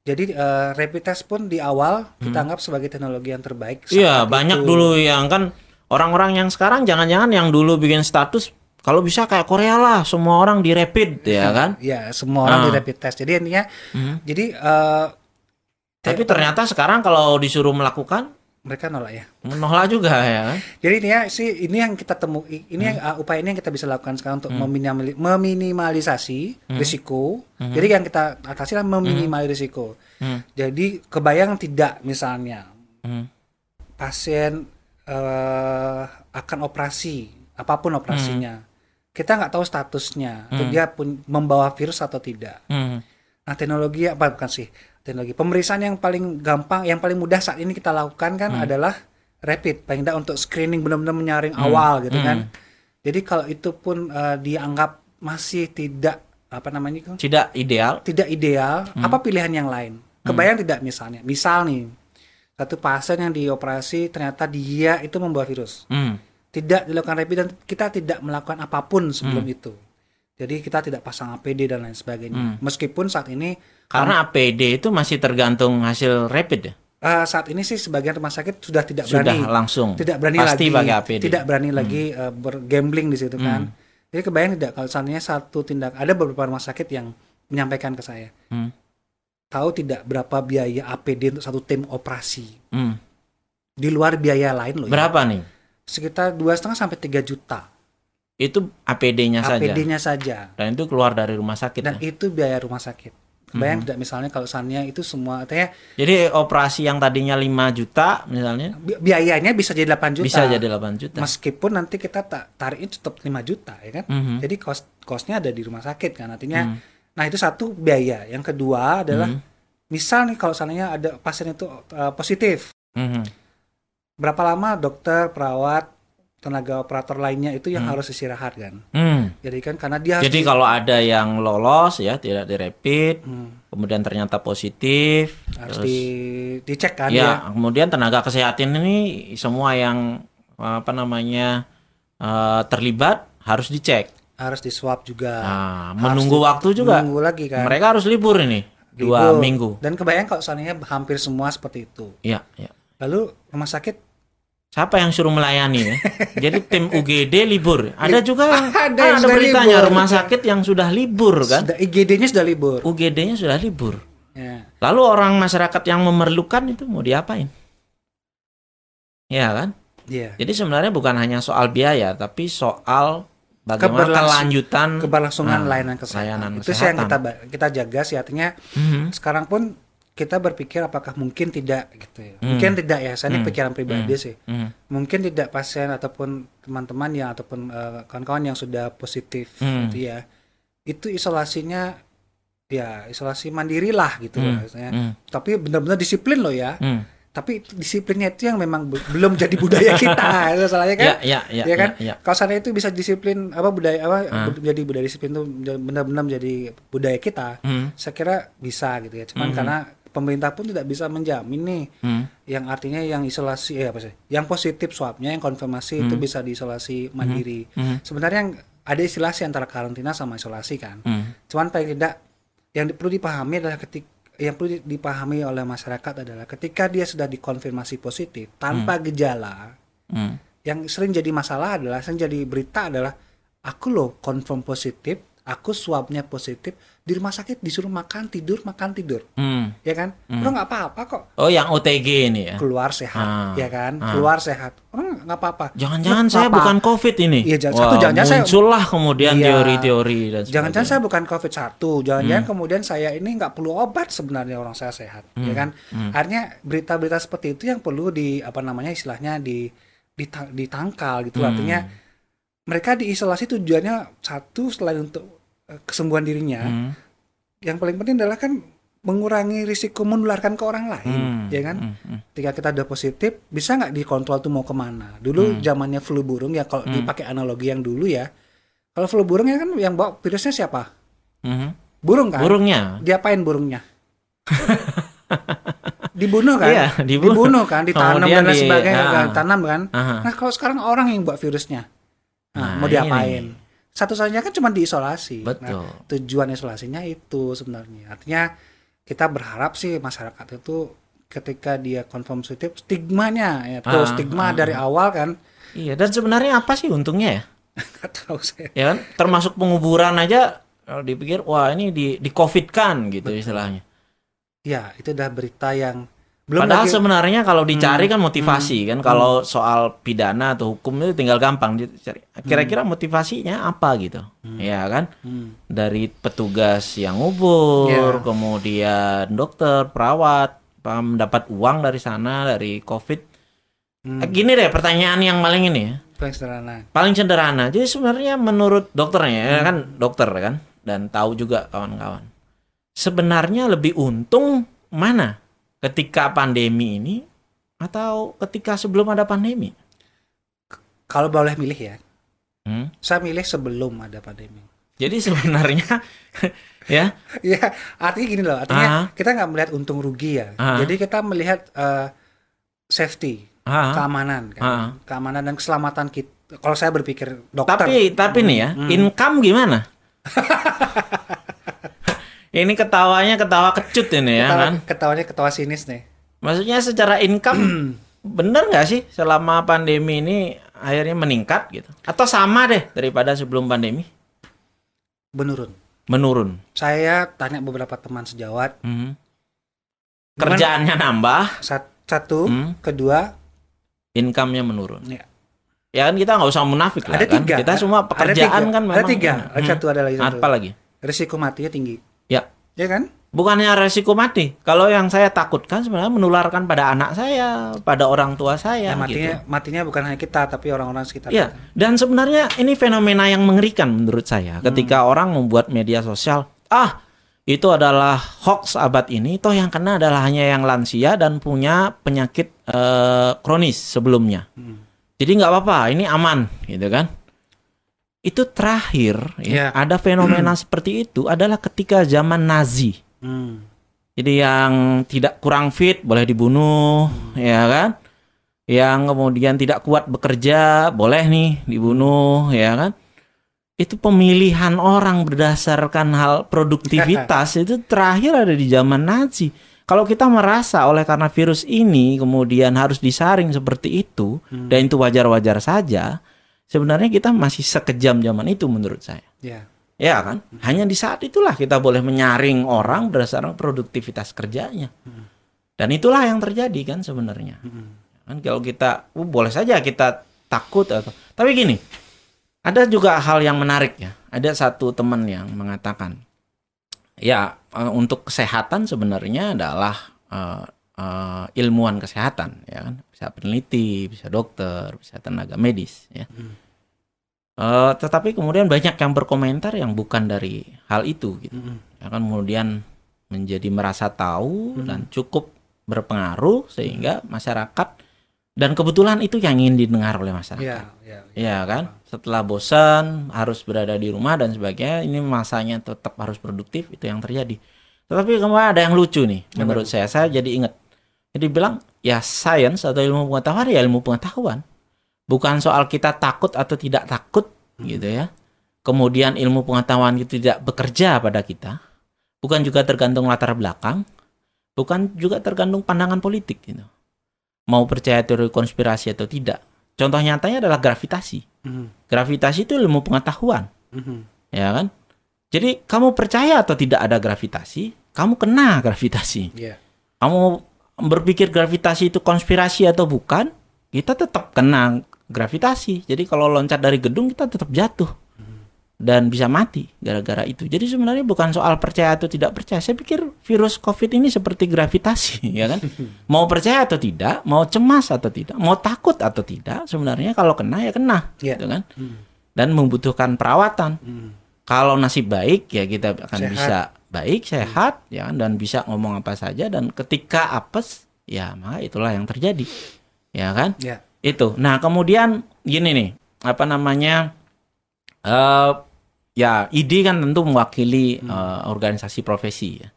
Jadi eh, rapid test pun di awal kita anggap sebagai teknologi yang terbaik. Hmm. Iya, banyak itu. dulu yang kan orang-orang yang sekarang jangan-jangan yang dulu bikin status kalau bisa kayak Korea lah, semua orang di rapid ya [LAUGHS] kan. Ya, semua orang Ah. di rapid test. Jadi intinya, Hmm. jadi eh, Tapi ternyata sekarang kalau disuruh melakukan mereka nolak ya. menolak juga ya kan. Jadi ini ya sih ini yang kita temu ini yang uh, upaya ini yang kita bisa lakukan sekarang untuk meminimali- meminimalisasi risiko. Jadi yang kita atasi adalah meminimalisasi risiko. Hmm. Jadi kebayang tidak misalnya Hmm. pasien eh, akan operasi apa pun operasinya. Kita nggak tahu statusnya, atau dia pun membawa virus atau tidak. Hmm. Nah, teknologi apa bukan sih? Teknologi pemeriksaan yang paling gampang, yang paling mudah saat ini kita lakukan kan adalah rapid, paling tidak untuk screening benar-benar menyaring awal gitu kan. Jadi kalau itu pun eh, dianggap masih tidak apa namanya itu? Tidak ideal. Tidak ideal, apa pilihan yang lain? Kebayang tidak misalnya? Misal nih, satu pasien yang dioperasi ternyata dia itu membawa virus. Hmm. Tidak dilakukan rapid dan kita tidak melakukan apa pun sebelum itu. Jadi kita tidak pasang APD dan lain sebagainya. Meskipun saat ini Karena APD itu masih tergantung hasil rapid ya. Eh, saat ini sih sebagian rumah sakit sudah tidak Sudah berani langsung. tidak berani Pasti lagi pakai APD. tidak berani lagi eh, bergambling di situ kan jadi kebayang tidak kalau seandainya satu tindak ada beberapa rumah sakit yang menyampaikan ke saya Hmm. Tahu tidak berapa biaya APD untuk satu tim operasi Hmm. di luar biaya lain loh ya. Berapa nih? sekitar dua setengah sampai 3 juta Itu APD-nya saja. APD-nya saja Dan itu keluar dari rumah sakit. dan ya? itu biaya rumah sakit Hmm. tidak misalnya kalau seandainya itu semua artinya Jadi operasi yang tadinya 5 juta misalnya bi- biayanya bisa jadi 8 juta bisa jadi 8 juta. meskipun nanti kita tak tariknya tetap 5 juta ya kan Mhm. jadi cost costnya ada di rumah sakit kan artinya Hmm. Nah itu satu biaya. Yang kedua adalah Mhm. misal nih kalau seandainya ada pasien itu uh, positif, Mhm. berapa lama dokter, perawat, tenaga operator lainnya itu yang Hmm. harus istirahat kan? Hmm. Jadi kan karena dia harus Jadi di- kalau ada yang lolos ya tidak direpit, Hmm, kemudian ternyata positif, harus terus di dicek kan ya, ya. kemudian tenaga kesehatan ini semua yang apa namanya eh, terlibat harus dicek. Harus di swab juga. Nah, Harus menunggu di- waktu juga. Menunggu lagi kan. Mereka harus libur ini dua Libur. minggu. Dan kebayang kalau seandainya hampir semua seperti itu. Iya, iya. Lalu rumah sakit Siapa yang suruh melayani ya? [LAUGHS] Jadi tim UGD libur. Ada juga [LAUGHS] Ada kan yang ada beritanya libur. rumah sakit yang sudah libur kan? sudah IGD-nya sudah libur. UGD-nya sudah libur. Ya. Lalu orang masyarakat yang memerlukan itu mau diapain? Ya kan? Iya. Jadi sebenarnya bukan hanya soal biaya, tapi soal bagaimana kelanjutan Keberlangsungan Nah, layanan kesehatan. layanan itu sih yang kesehatan. kita kita jaga sih artinya Mhm. sekarang pun kita berpikir apakah mungkin tidak gitu ya. Hmm. Mungkin tidak ya, saya ini Hmm. pikiran pribadi sih. Mhm. Mungkin tidak pasien ataupun teman-teman yang ataupun eh, kawan-kawan yang sudah positif Hmm. gitu ya. Itu isolasinya ya isolasi mandiri lah gitu Hmm. maksudnya. Mhm. Tapi benar-benar disiplin loh ya. Mhm. Tapi disiplinnya itu yang memang be- belum jadi budaya [LAUGHS] kita. Masalahnya kan. Ya, ya, ya, ya kan? ya, ya. Kalau sana itu bisa disiplin apa budaya apa Ah. menjadi budaya disiplin itu benar-benar menjadi budaya kita. Mhm. Saya kira bisa gitu ya. Cuman Mhm. karena pemerintah pun tidak bisa menjamin nih Mhm. yang artinya yang isolasi eh apa sih? Yang positif swabnya yang konfirmasi itu Hmm. bisa diisolasi mandiri. Mhm. Sebenarnya yang ada istilah sih antara karantina sama isolasi kan. Mhm. Cuman paling tidak yang perlu dipahami adalah ketika yang perlu di- dipahami oleh masyarakat adalah ketika dia sudah dikonfirmasi positif tanpa gejala Mhm. yang sering jadi masalah adalah sering jadi berita adalah aku loh confirm positif aku swabnya positif di rumah sakit disuruh makan tidur makan tidur Mhm. ya kan lo nggak apa-apa kok Oh, yang OTG ini ya. keluar sehat Ah, ya kan ah. keluar sehat orang nggak apa-apa Jangan-jangan saya apa? bukan COVID ini. Iya, jangan- Wah, satu, jangan-jangan saya- muncullah kemudian Iya. teori-teori dan Jangan-jangan saya bukan COVID satu, jangan-jangan Hmm. kemudian saya ini nggak perlu obat sebenarnya orang saya sehat, ya kan? Hmm. Artinya berita-berita seperti itu yang perlu di apa namanya istilahnya di dita- ditangkal gitu. Hmm. Artinya mereka diisolasi tujuannya satu selain untuk eh, kesembuhan dirinya, Mhm. yang paling penting adalah kan mengurangi risiko menularkan ke orang lain, Hmm. ya kan? Hmm. Hmm. Ketika kita udah positif, bisa nggak dikontrol tuh mau ke mana? Dulu zamannya flu burung ya kalau Hmm. dipakai analogi yang dulu ya, kalau flu burung ya kan yang bawa virusnya siapa? Mhm. Burung kan? Burungnya. Diapain burungnya? dibunuh kan? Iya, dibunuh. dibunuh kan, ditanam Kemudian dan lain di- sebagainya, ah. kan, tanam kan. Aha. Nah kalau sekarang orang yang buat virusnya, nah, Nah, mau diapain? Satu-satunya kan cuma diisolasi. Betul. Nah, tujuan isolasinya itu sebenarnya. Artinya kita berharap sih masyarakat itu ketika dia confirm positif, stigmanya ya, tuh Ah, stigma ah, dari awal kan, Iya, dan sebenarnya apa sih untungnya ya? [LAUGHS] nggak tahu saya. Ya kan? Termasuk penguburan aja kalau dipikir wah ini di di COVID-kan gitu istilahnya. Ya itu udah berita yang belum Padahal lagi. sebenarnya kalau dicari Hmm, kan motivasi kan kalau soal pidana atau hukum itu tinggal gampang dicari. Kira-kira motivasinya apa gitu. Ya kan? Hmm. Dari petugas yang ngubur, Ya. kemudian dokter, perawat apa, mendapat uang dari sana dari Covid. Hmm. Gini deh pertanyaan yang paling ini ya. paling sederhana. Paling sederhana. Jadi sebenarnya menurut dokternya ya Hmm. kan dokter kan dan tahu juga kawan-kawan. Sebenarnya lebih untung mana? Ketika pandemi ini atau ketika sebelum ada pandemi? Kalau boleh milih ya, Hmm? saya milih sebelum ada pandemi. Jadi sebenarnya [LAUGHS] ya, Ya, artinya gini loh, artinya Ah. kita nggak melihat untung rugi ya. Ah. Jadi kita melihat eh, safety, ah, keamanan, kan? Ah. keamanan dan keselamatan kita. Kalau saya berpikir dokter, tapi tapi nih ya, Hmm. income gimana? [LAUGHS] ini ketawanya ketawa kecut ini ya ketawa, kan? ketawanya ketawa sinis nih. Maksudnya secara income [CLEARS THROAT] bener nggak sih selama pandemi ini akhirnya meningkat gitu? Atau sama deh daripada sebelum pandemi? Menurun. Menurun. Saya tanya beberapa teman sejawat. Gimana? Kerjaannya nambah, sat- satu, Hmm. kedua, income-nya menurun. ya, Ya kan kita nggak usah munafik lah ada kan. tiga. Kita semua Ada pekerjaan tiga. kan memang. Ada tiga. Ada Hmm. satu ada lagi satu. Apa lagi? Risiko matinya tinggi. Ya. Ya kan? Bukannya resiko mati. Kalau yang saya takutkan sebenarnya menularkan pada anak saya, pada orang tua saya Ya, matinya gitu. matinya bukan hanya kita tapi orang-orang sekitar. Ya, kita. dan sebenarnya ini fenomena yang mengerikan menurut saya Hmm. ketika orang membuat media sosial ah itu adalah hoax abad ini toh yang kena adalah hanya yang lansia dan punya penyakit eh, kronis sebelumnya Hmm. jadi nggak apa-apa ini aman gitu kan itu terakhir ya, Iya. ada fenomena [CLEARS THROAT] seperti itu adalah ketika zaman Nazi Hmm. jadi yang tidak kurang fit boleh dibunuh ya kan yang kemudian tidak kuat bekerja boleh nih dibunuh ya kan itu pemilihan orang berdasarkan hal produktivitas [LAUGHS] itu terakhir ada di zaman Nazi. Kalau kita merasa oleh karena virus ini kemudian harus disaring seperti itu Hmm. dan itu wajar-wajar saja, sebenarnya kita masih sekejam zaman itu menurut saya. Ya. Ya kan? Hanya di saat itulah kita boleh menyaring orang berdasarkan produktivitas kerjanya. Dan itulah yang terjadi kan sebenarnya. Hmm. Kan kalau kita uh, boleh saja kita takut atau tapi gini, ada juga hal yang menarik ya. Ada satu teman yang mengatakan, ya eh, untuk kesehatan sebenarnya adalah eh, eh, ilmuwan kesehatan, ya kan, bisa peneliti, bisa dokter, bisa tenaga medis, ya. Hmm. Eh, tetapi kemudian banyak yang berkomentar yang bukan dari hal itu, gitu. Hmm. Ya kan kemudian menjadi merasa tahu Hmm. dan cukup berpengaruh sehingga masyarakat dan kebetulan itu yang ingin didengar oleh masyarakat. Ya, ya. Iya kan? Setelah bosan harus berada di rumah dan sebagainya, ini masanya tetap harus produktif itu yang terjadi. Tetapi kemarin ada yang lucu nih menurut saya. Saya jadi ingat. Jadi bilang ya sains atau ilmu pengetahuan ya ilmu pengetahuan. Bukan soal kita takut atau tidak takut gitu ya. Kemudian ilmu pengetahuan itu tidak bekerja pada kita. Bukan juga tergantung latar belakang. Bukan juga tergantung pandangan politik gitu. Mau percaya teori konspirasi atau tidak. Contoh nyatanya adalah gravitasi. Hmm. Gravitasi itu ilmu pengetahuan, Hmm. ya kan? Jadi kamu percaya atau tidak ada gravitasi, kamu kena gravitasi. Ya. Kamu berpikir gravitasi itu konspirasi atau bukan, kita tetap kena gravitasi. Jadi kalau loncat dari gedung kita tetap jatuh dan bisa mati gara-gara itu. Jadi sebenarnya bukan soal percaya atau tidak percaya. Saya pikir virus COVID ini seperti gravitasi, [LAUGHS] ya kan? Mau percaya atau tidak, mau cemas atau tidak, mau takut atau tidak, sebenarnya kalau kena ya kena, Ya. gitu kan? Hmm. Dan membutuhkan perawatan. Hmm. Kalau nasib baik ya kita akan Sehat. bisa baik, sehat, ya kan? dan bisa ngomong apa saja. Dan ketika apes, ya maka itulah yang terjadi, ya kan? Ya. Itu. Nah, kemudian gini nih, apa namanya? eh ya, ID kan tentu mewakili eh, organisasi profesi ya.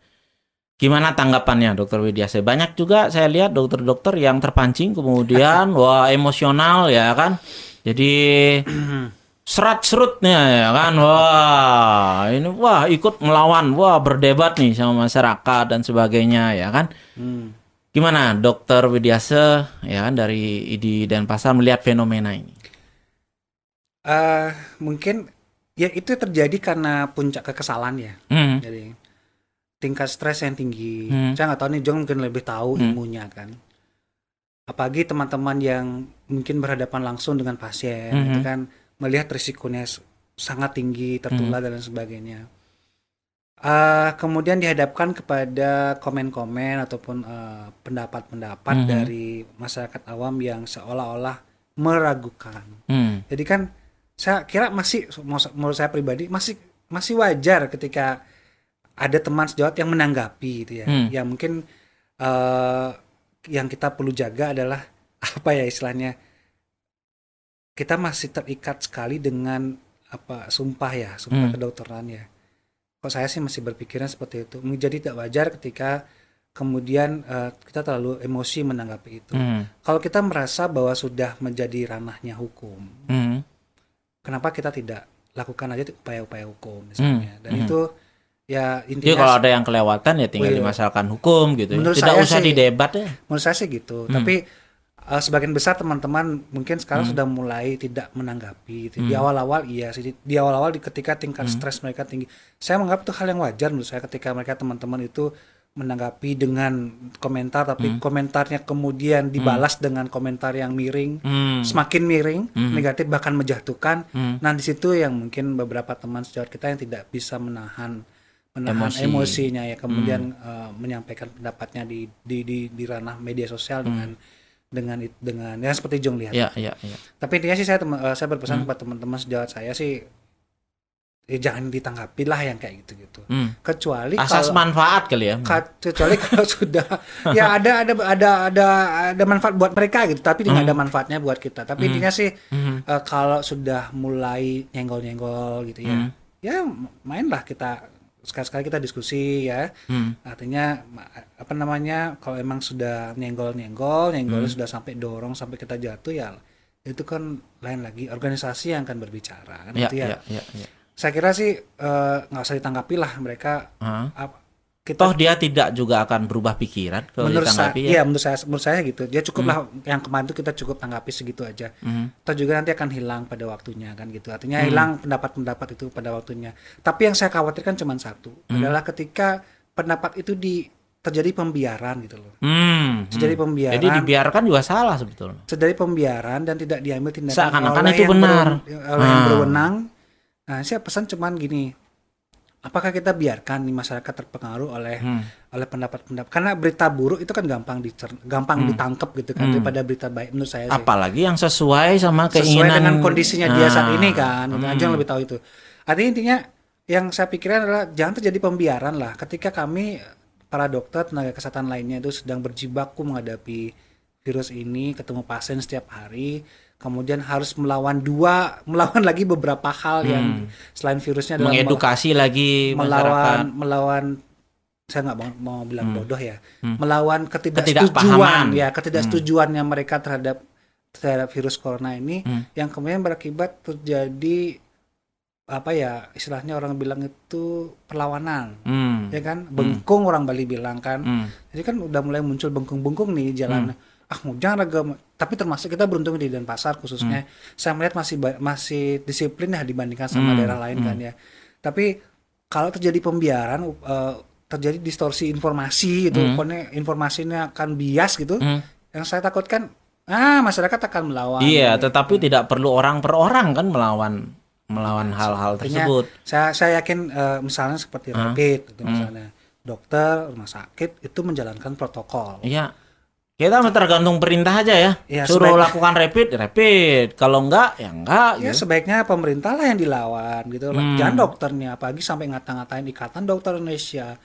Gimana tanggapannya Dokter Widiase? Banyak juga saya lihat dokter-dokter yang terpancing kemudian [LAUGHS] wah emosional ya kan. Jadi serat-serutnya ya kan. Wah, ini wah ikut melawan, wah berdebat nih sama masyarakat dan sebagainya ya kan. Hmm. Gimana Dokter Widiase ya kan dari ID Denpasar melihat fenomena ini? Eh, mungkin ya itu terjadi karena puncak kekesalan ya. Hmm. Jadi tingkat stres yang tinggi. Hmm. Saya nggak tahu nih Jong mungkin lebih tahu Hmm. ilmunya kan. Apalagi teman-teman yang mungkin berhadapan langsung dengan pasien Mhm. itu kan melihat risikonya sangat tinggi tertular dan lain sebagainya. Eh, kemudian dihadapkan kepada komen-komen ataupun eh, pendapat-pendapat Mhm. dari masyarakat awam yang seolah-olah meragukan. Hmm. Jadi kan saya kira masih menurut saya pribadi masih masih wajar ketika ada teman sejawat yang menanggapi gitu ya. Hmm. Ya mungkin eh, yang kita perlu jaga adalah [LAUGHS] apa ya istilahnya kita masih terikat sekali dengan apa sumpah ya, sumpah Hmm. kedokteran ya. Kok saya sih masih berpikiran seperti itu. Menjadi tidak wajar ketika kemudian eh, kita terlalu emosi menanggapi itu. Hmm. Kalau kita merasa bahwa sudah menjadi ranahnya hukum, Hmm. kenapa kita tidak lakukan aja upaya-upaya hukum misalnya dan Hmm. itu ya Jadi intinya kalau ada yang kelewatan ya tinggal Iya. dimasalkan hukum gitu. ya. Menurut Tidak saya usah sih- didebat ya. menurut saya sih gitu Hmm. tapi eh, sebagian besar teman-teman mungkin sekarang Hmm. sudah mulai tidak menanggapi gitu. di Hmm. awal-awal iya sih di, di awal-awal di ketika tingkat Hmm. stres mereka tinggi saya menganggap itu hal yang wajar menurut saya ketika mereka teman-teman itu menanggapi dengan komentar tapi Hmm. komentarnya kemudian dibalas dengan komentar yang miring Hmm. semakin miring Hmm. negatif bahkan menjatuhkan Hmm. Nah, di situ yang mungkin beberapa teman sejawat kita yang tidak bisa menahan menahan Emosi. emosinya ya, kemudian eh, menyampaikan pendapatnya di di di, di ranah media sosial dengan dengan dengan ya seperti Jong lihat. Ya, ya, ya. Tapi intinya sih saya tem- eh, saya berpesan Hmm. kepada teman-teman sejawat saya sih ya jangan ditanggapi lah yang kayak gitu-gitu. Hmm. Kecuali Asas kalau manfaat kali ya. kecuali kalau [LAUGHS] sudah ya [LAUGHS] ada ada ada ada ada manfaat buat mereka gitu, tapi nggak ada manfaatnya buat kita. Tapi intinya sih Mhm. eh, kalau sudah mulai nyenggol-nyenggol gitu ya, ya mainlah kita sekali-sekali kita diskusi ya. Hmm. Artinya apa namanya kalau emang sudah nyenggol-nyenggol, nyenggolnya sudah sampai dorong sampai kita jatuh ya itu kan lain lagi organisasi yang akan berbicara kan Ya, gitu ya. ya, ya, ya. Saya kira sih eh, nggak usah ditanggapi lah mereka Hah? ap- kita Toh dia tidak juga akan berubah pikiran kalau menurut saya ditanggapi iya ya. menurut saya menurut saya gitu. Dia cukup lah yang kemarin itu kita cukup tanggapi segitu aja. Mhm. Atau juga nanti akan hilang pada waktunya kan gitu. Artinya hilang pendapat-pendapat itu pada waktunya. Tapi yang saya khawatirkan cuma satu adalah ketika pendapat itu di terjadi pembiaran gitu loh. Hmm. Terjadi hmm. pembiaran. Jadi dibiarkan juga salah sebetulnya. terjadi pembiaran dan tidak diambil tindakan Seakan-akan itu yang benar. berwen- oleh yang Ah. berwenang. Nah, saya pesan cuman gini. Apakah kita biarkan nih masyarakat terpengaruh oleh Hmm. oleh pendapat-pendapat karena berita buruk itu kan gampang dicer gampang ditangkap gitu kan Hmm. daripada berita baik menurut saya sih. Apalagi yang sesuai sama Sesuai keinginan dengan kondisinya dia saat Ah. ini kan. Gitu. Hmm. Aja yang lebih tahu itu. Artinya intinya yang saya pikirkan adalah jangan terjadi pembiaran lah ketika kami para dokter tenaga kesehatan lainnya itu sedang berjibaku menghadapi virus ini ketemu pasien setiap hari kemudian harus melawan dua [LAUGHS] melawan lagi beberapa hal yang selain virusnya adalah mengedukasi lagi melawan masyarakat. melawan saya nggak mau, mau bilang Hmm. bodoh ya Hmm. melawan ketidaksetujuan ya ketidaksetujuannya mereka terhadap terhadap virus corona ini Hmm. yang kemudian berakibat terjadi apa ya istilahnya orang bilang itu perlawanan Hmm. ya kan bengkung orang Bali bilang kan Hmm. jadi kan udah mulai muncul bengkung-bengkung nih jalan ah mau jangan agama tapi termasuk kita beruntung di Denpasar khususnya saya melihat masih masih disiplin ya dibandingkan sama Hmm, daerah lain kan ya tapi kalau terjadi pembiaran eh, terjadi distorsi informasi gitu Hmm. pokoknya informasinya akan bias gitu Hmm. yang saya takutkan ah masyarakat akan melawan Iya, tetapi tidak perlu orang per orang kan melawan melawan hal-hal Artinya, tersebut. saya saya yakin eh, misalnya seperti Hah? rapid gitu Hmm. misalnya dokter rumah sakit itu menjalankan protokol Iya. Kita tergantung perintah aja ya. Ya, Suruh sebaik- lakukan rapid, rapid. Kalau enggak, ya enggak. Ya gitu. sebaiknya pemerintah lah yang dilawan gitu. Hmm. Jangan dokternya, apalagi sampai ngata-ngatain ikatan dokter Indonesia.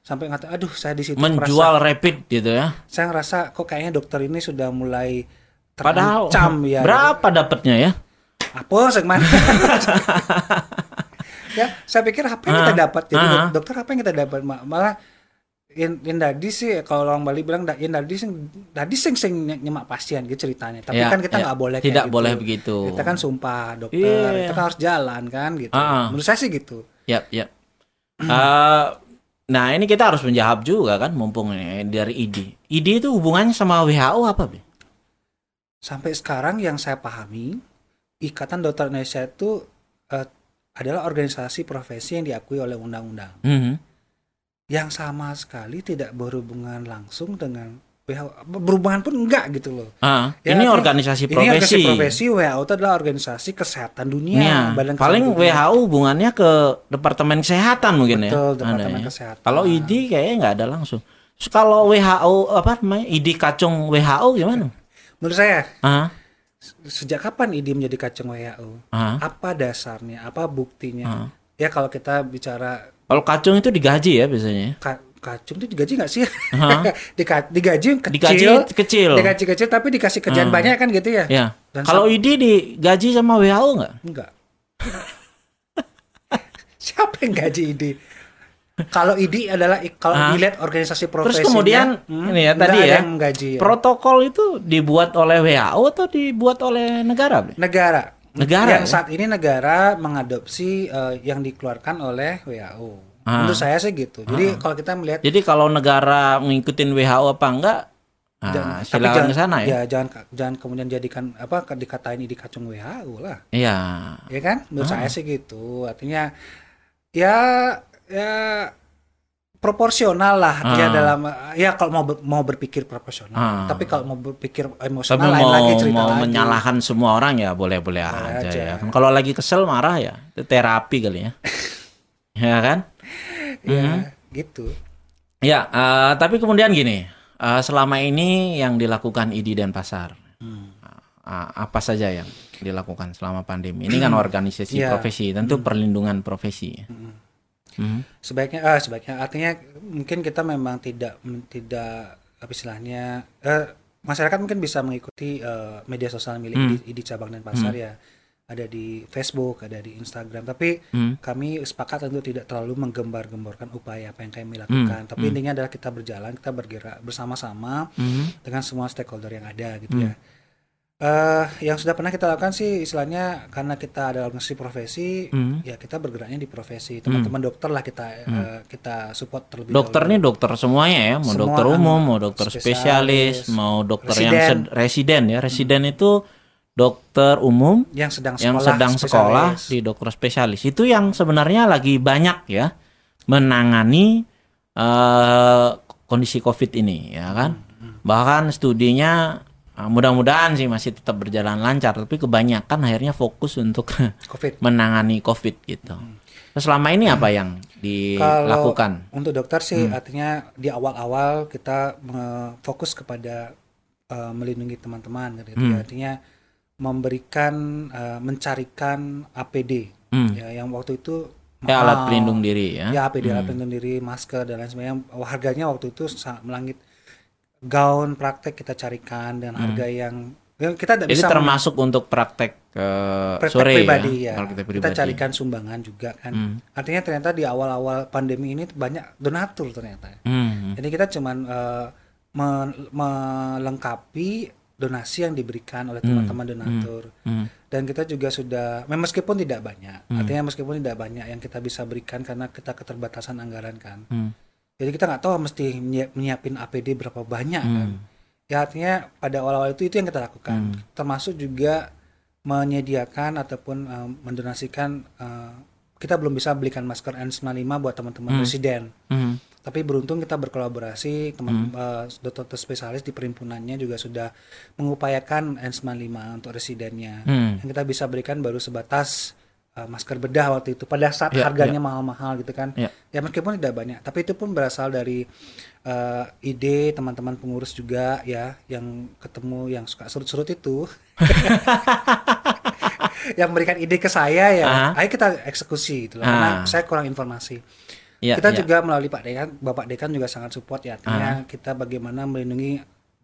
Sampai ngata, aduh saya di situ Menjual merasa, rapid gitu ya. saya ngerasa kok kayaknya dokter ini sudah mulai Padahal terancam ya. berapa dapatnya ya? Apa segmen? [LAUGHS] ya, saya pikir apa yang kita dapat jadi ah. dok- dokter apa yang kita dapat Ma- malah yang, yang tadi sih kalau orang Bali bilang da- yang tadi sing tadi sing sing ny- nyemak pasien gitu ceritanya tapi Ya, kan kita ya. nggak boleh kayak Tidak gitu. boleh begitu. kita kan sumpah dokter Iya. kita kan harus jalan kan gitu Ah. menurut saya sih gitu Yap, yap. Eh, nah, ini kita harus menjawab juga kan mumpung ini dari ID. ID itu hubungannya sama WHO apa, Be? sampai sekarang yang saya pahami Ikatan Dokter Indonesia itu eh, adalah organisasi profesi yang diakui oleh undang-undang Mhm. Yang sama sekali tidak berhubungan langsung dengan WHO berhubungan pun enggak gitu loh Ah, Ya, ini organisasi ini profesi. organisasi profesi WHO itu adalah organisasi kesehatan dunia Ya, Badan paling Kesehatan Dunia. WHO hubungannya ke Departemen Kesehatan mungkin ya. Betul, Departemen ya. Kesehatan. Kalau ID kayaknya nggak ada langsung. Kalau WHO apa namanya? ID kacung WHO gimana? menurut saya Ah, sejak kapan ID menjadi kacung WHO ah. apa dasarnya apa buktinya Ah. ya kalau kita bicara Kalau kacung itu digaji ya biasanya. ka- kacung itu digaji nggak sih Hah? [LAUGHS] Dika- digaji kecil Digaji kecil. digaji kecil tapi dikasih kerjaan Ah. banyak kan gitu ya Ya. Kalau ID digaji sama WHO nggak? enggak [LAUGHS] siapa yang gaji ID kalau ID adalah kalau Ah. dilihat organisasi profesinya Terus kemudian hmm, ini ya nggak tadi ya. gaji ya. Protokol itu dibuat oleh WHO atau dibuat oleh negara? Negara Negara, yang ya? saat ini negara mengadopsi eh, yang dikeluarkan oleh WHO Ah. menurut saya sih gitu jadi kalau kita melihat Jadi kalau negara ngikutin WHO apa enggak? Nah, tapi jangan, ke sana ya. jangan jangan kemudian jadikan apa dikatain di kacung WHO lah Iya. ya kan menurut Ah. saya sih gitu artinya ya ya proporsional lah artinya Ah. dalam ya kalau mau mau berpikir proporsional Ah. tapi kalau mau berpikir Tapi emosional lain mau, lagi cerita mau lagi menyalahkan semua orang ya boleh-boleh aja, aja. ya. Kan Kalau lagi kesel marah ya, itu terapi kali ya. [LAUGHS] ya kan? ya Mhm. gitu Ya, eh, tapi kemudian gini, eh, selama ini yang dilakukan ID dan pasar Hmm. eh, apa saja yang dilakukan selama pandemi? Ini [CLEARS THROAT] kan organisasi Iya. profesi, tentu perlindungan profesi. Mhm. sebaiknya ah sebaiknya. Artinya mungkin kita memang tidak tidak apa istilahnya eh, masyarakat mungkin bisa mengikuti eh, media sosial milik Hmm. ID, ID cabang dan pasar ya. Ada di Facebook ada di Instagram. Tapi Hmm. kami sepakat untuk tidak terlalu menggembar-gemborkan upaya apa yang kami lakukan. Tapi intinya adalah kita berjalan kita bergerak bersama-sama Mhm. dengan semua stakeholder yang ada gitu ya Eh, yang sudah pernah kita lakukan sih istilahnya karena kita ada organisasi profesi Hmm. ya kita bergeraknya di profesi teman-teman dokter lah kita eh, kita support terlebih Dokter dahulu. nih dokter semuanya ya, mau Semua dokter anu, umum, mau dokter spesialis, spesialis, mau dokter residen. yang sed- residen ya. Residen itu dokter umum yang sedang sekolah yang sedang sekolah di dokter spesialis. Itu yang sebenarnya lagi banyak ya menangani eh, kondisi COVID ini ya kan. Bahkan studinya eh, mudah-mudahan sih masih tetap berjalan lancar, tapi kebanyakan akhirnya fokus untuk [LAUGHS] COVID menangani COVID gitu. Terus selama ini apa yang dilakukan? untuk dokter sih Hmm. artinya di awal-awal kita eh, fokus kepada eh, melindungi teman-teman gitu Hmm. ya. artinya memberikan eh, mencarikan APD Hmm. ya yang waktu itu Ya alat pelindung diri ya. ya APD alat pelindung diri masker dan lain sebagainya harganya waktu itu sangat melangit gaun praktek kita carikan dengan harga yang ya, kita tidak Hmm. Bisa termasuk untuk praktek eh, praktek sore pribadi ya. ya, Praktek kita pribadi. carikan sumbangan juga kan Hmm. artinya ternyata di awal-awal pandemi ini banyak donatur ternyata Hmm. jadi kita cuman me- melengkapi donasi yang diberikan oleh teman-teman donatur Hmm. dan kita juga sudah meskipun tidak banyak artinya meskipun tidak banyak yang kita bisa berikan karena kita keterbatasan anggaran kan Hmm. Jadi kita nggak tahu mesti menyi- menyiapin APD berapa banyak Hmm. kan. Ya artinya pada awal-awal itu itu yang kita lakukan. Termasuk juga menyediakan ataupun eh, mendonasikan eh, kita belum bisa belikan masker N95 buat teman-teman residen Hmm. tapi beruntung kita berkolaborasi teman eh, dokter spesialis di perhimpunannya juga sudah mengupayakan N95 untuk residennya. Hmm. yang kita bisa berikan baru sebatas eh, masker bedah waktu itu pada saat Ya, harganya mahal-mahal gitu kan Ya. ya meskipun tidak banyak tapi itu pun berasal dari eh, ide teman-teman pengurus juga ya yang ketemu yang suka surut-surut itu [LAUGHS] yang memberikan ide ke saya ya Ah. ayo kita eksekusi gitu loh karena Ah. saya kurang informasi Ya, kita ya. juga melalui Pak Dekan Bapak Dekan juga sangat support ya artinya kita bagaimana melindungi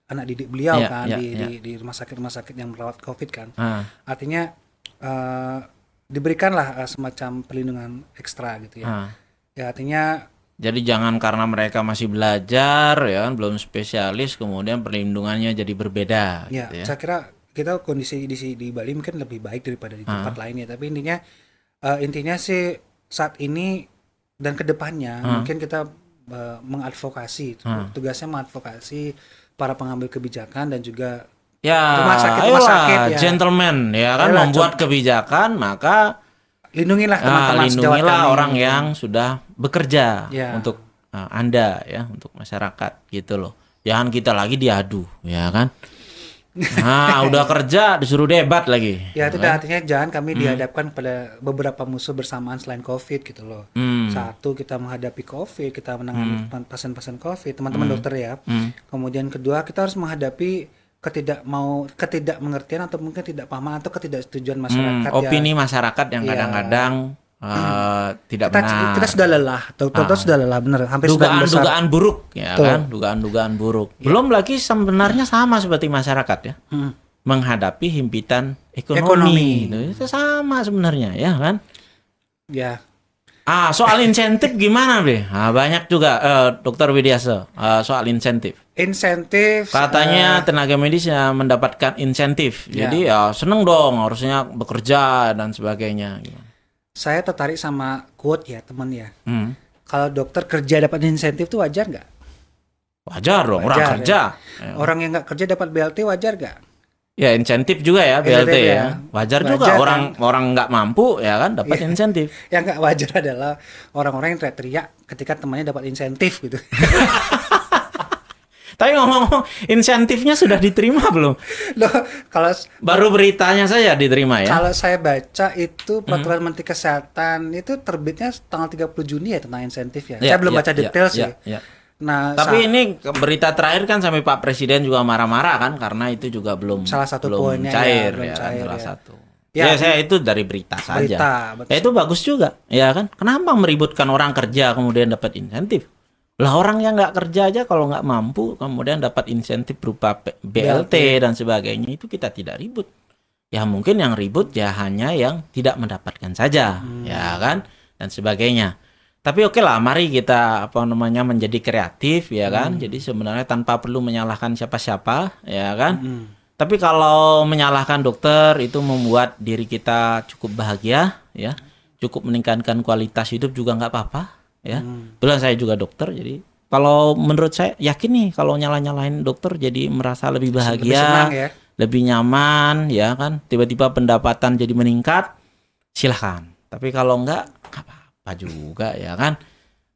anak didik beliau Ya, kan ya, di, ya. di di rumah sakit rumah sakit yang merawat covid kan Ah. artinya eh, diberikanlah eh, semacam perlindungan ekstra gitu ya Ah. ya artinya Jadi jangan karena mereka masih belajar ya kan belum spesialis kemudian perlindungannya jadi berbeda Ya, gitu ya. saya kira kita kondisi di di Bali mungkin lebih baik daripada di Ah. tempat lain ya. Tapi intinya eh, intinya sih saat ini dan ke depannya Ah. mungkin kita eh, mengadvokasi, tugasnya mengadvokasi para pengambil kebijakan dan juga Ya, Rumah sakit, rumah ayolah, sakit, ya. gentleman ya kan Ayolah, membuat kebijakan maka lindungilah ah, teman-teman lindungilah kami. orang yang sudah bekerja Ya. untuk ah, Anda ya, untuk masyarakat gitu loh. Jangan kita lagi diadu, ya kan? Nah, udah [LAUGHS] kerja disuruh debat lagi. Ya itu artinya jangan kami dihadapkan pada beberapa musuh bersamaan selain COVID gitu loh. Hmm. Satu kita menghadapi COVID, kita menangani pasien-pasien COVID, teman-teman dokter ya. Hmm. Kemudian kedua kita harus menghadapi ketidak mau ketidakmengertian atau mungkin tidak pahaman atau ketidaksetujuan Hmm, masyarakat ya. opini masyarakat yang Iya. kadang-kadang eh, tidak Kita, benar. kita sudah lelah, dokter sudah lelah bener, hampir besar. dugaan-dugaan buruk ya Betul. kan dugaan-dugaan buruk belum lagi sebenarnya sama seperti masyarakat ya Hmm. menghadapi himpitan ekonomi, Ekonomi. Itu, itu sama sebenarnya ya kan Ya, ah soal insentif gimana deh ah, banyak juga eh, dokter Widiasa eh, soal insentif insentif katanya eh, tenaga medis ya mendapatkan insentif Ya. jadi ya seneng dong harusnya bekerja dan sebagainya Gimana? saya tertarik sama quote ya teman ya. Hmm. Kalau dokter kerja dapat insentif tuh wajar nggak? wajar dong orang kerja Ya. Orang yang nggak kerja dapat BLT wajar nggak? Ya insentif juga ya BLT Insentif ya. ya. Wajar, Wajar juga kan? orang orang nggak mampu ya kan dapat Iya. insentif. [LAUGHS] Yang nggak wajar adalah orang-orang yang teriak-teriak ketika temannya dapat insentif gitu. [LAUGHS] Tapi ngomong-ngomong insentifnya sudah diterima belum? Loh, kalau Baru beritanya saja diterima ya. kalau saya baca itu peraturan Menteri Kesehatan itu terbitnya tanggal 30 Juni ya tentang insentif ya. Ya, saya belum ya, baca ya, detail sih. ya, ya. Nah, Tapi ini berita terakhir kan sampai Pak Presiden juga marah-marah kan karena itu juga belum Salah satu belum poinnya ya, cair belum ya, cair salah ya. satu. Ya, Ya, saya itu dari berita saja. berita, betul. Ya, itu bagus juga, ya kan? Kenapa meributkan orang kerja kemudian dapat insentif? Lah orang yang nggak kerja aja kalau nggak mampu kemudian dapat insentif berupa P- BLT dan sebagainya itu kita tidak ribut. Ya mungkin yang ribut ya hanya yang tidak mendapatkan saja, Hmm. ya kan? Dan sebagainya. Tapi oke lah, mari kita apa namanya menjadi kreatif ya kan. Hmm. Jadi sebenarnya tanpa perlu menyalahkan siapa-siapa, ya kan. Hmm. Tapi kalau menyalahkan dokter itu membuat diri kita cukup bahagia, ya, cukup meningkatkan kualitas hidup juga nggak apa-apa, ya. Hmm. Kebetulan saya juga dokter, jadi kalau menurut saya yakin nih kalau nyala-nyalain dokter jadi merasa lebih Lebih bahagia, senang ya. lebih nyaman, ya kan. Tiba-tiba pendapatan jadi meningkat, silahkan. Tapi kalau nggak, apa-apa juga, ya kan.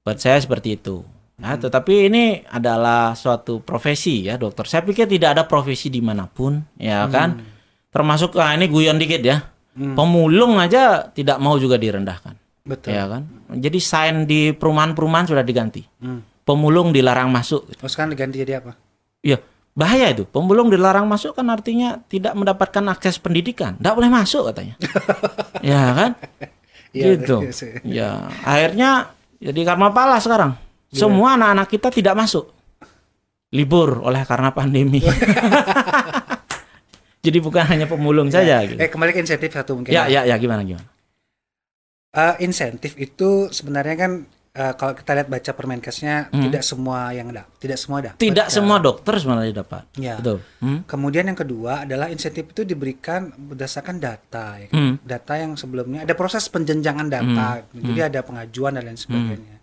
Buat saya seperti itu. Nah, tetapi ini adalah suatu profesi ya dokter. Saya pikir tidak ada profesi di mana pun, ya kan. Termasuk ah, ini guyon dikit ya. Hmm. Pemulung aja tidak mau juga direndahkan, Betul. ya kan. Jadi sign di perumahan-perumahan sudah diganti. Hmm. Pemulung dilarang masuk. Terus kan diganti jadi apa? Iya, bahaya itu. Pemulung dilarang masuk kan artinya tidak mendapatkan akses pendidikan. Tidak boleh masuk katanya. [LAUGHS] ya kan? Iya, gitu. iya sih. Ya, akhirnya jadi karma pala sekarang. Semua anak-anak kita tidak masuk. Libur oleh karena pandemi. [LAUGHS] jadi bukan hanya pemulung saja gitu. Eh kembali ke insentif satu mungkin. Ya, ya, ya gimana gimana? Eh, insentif itu sebenarnya kan eh, kalau kita lihat baca Permenkesnya Hmm. tidak semua yang ada, tidak semua ada. Tidak semua dokter sebenarnya dapat. Ya. Betul. Hmm? Kemudian yang kedua adalah insentif itu diberikan berdasarkan data, ya kan? Hmm. data yang sebelumnya ada proses penjenjangan data, jadi ada pengajuan dan lain sebagainya.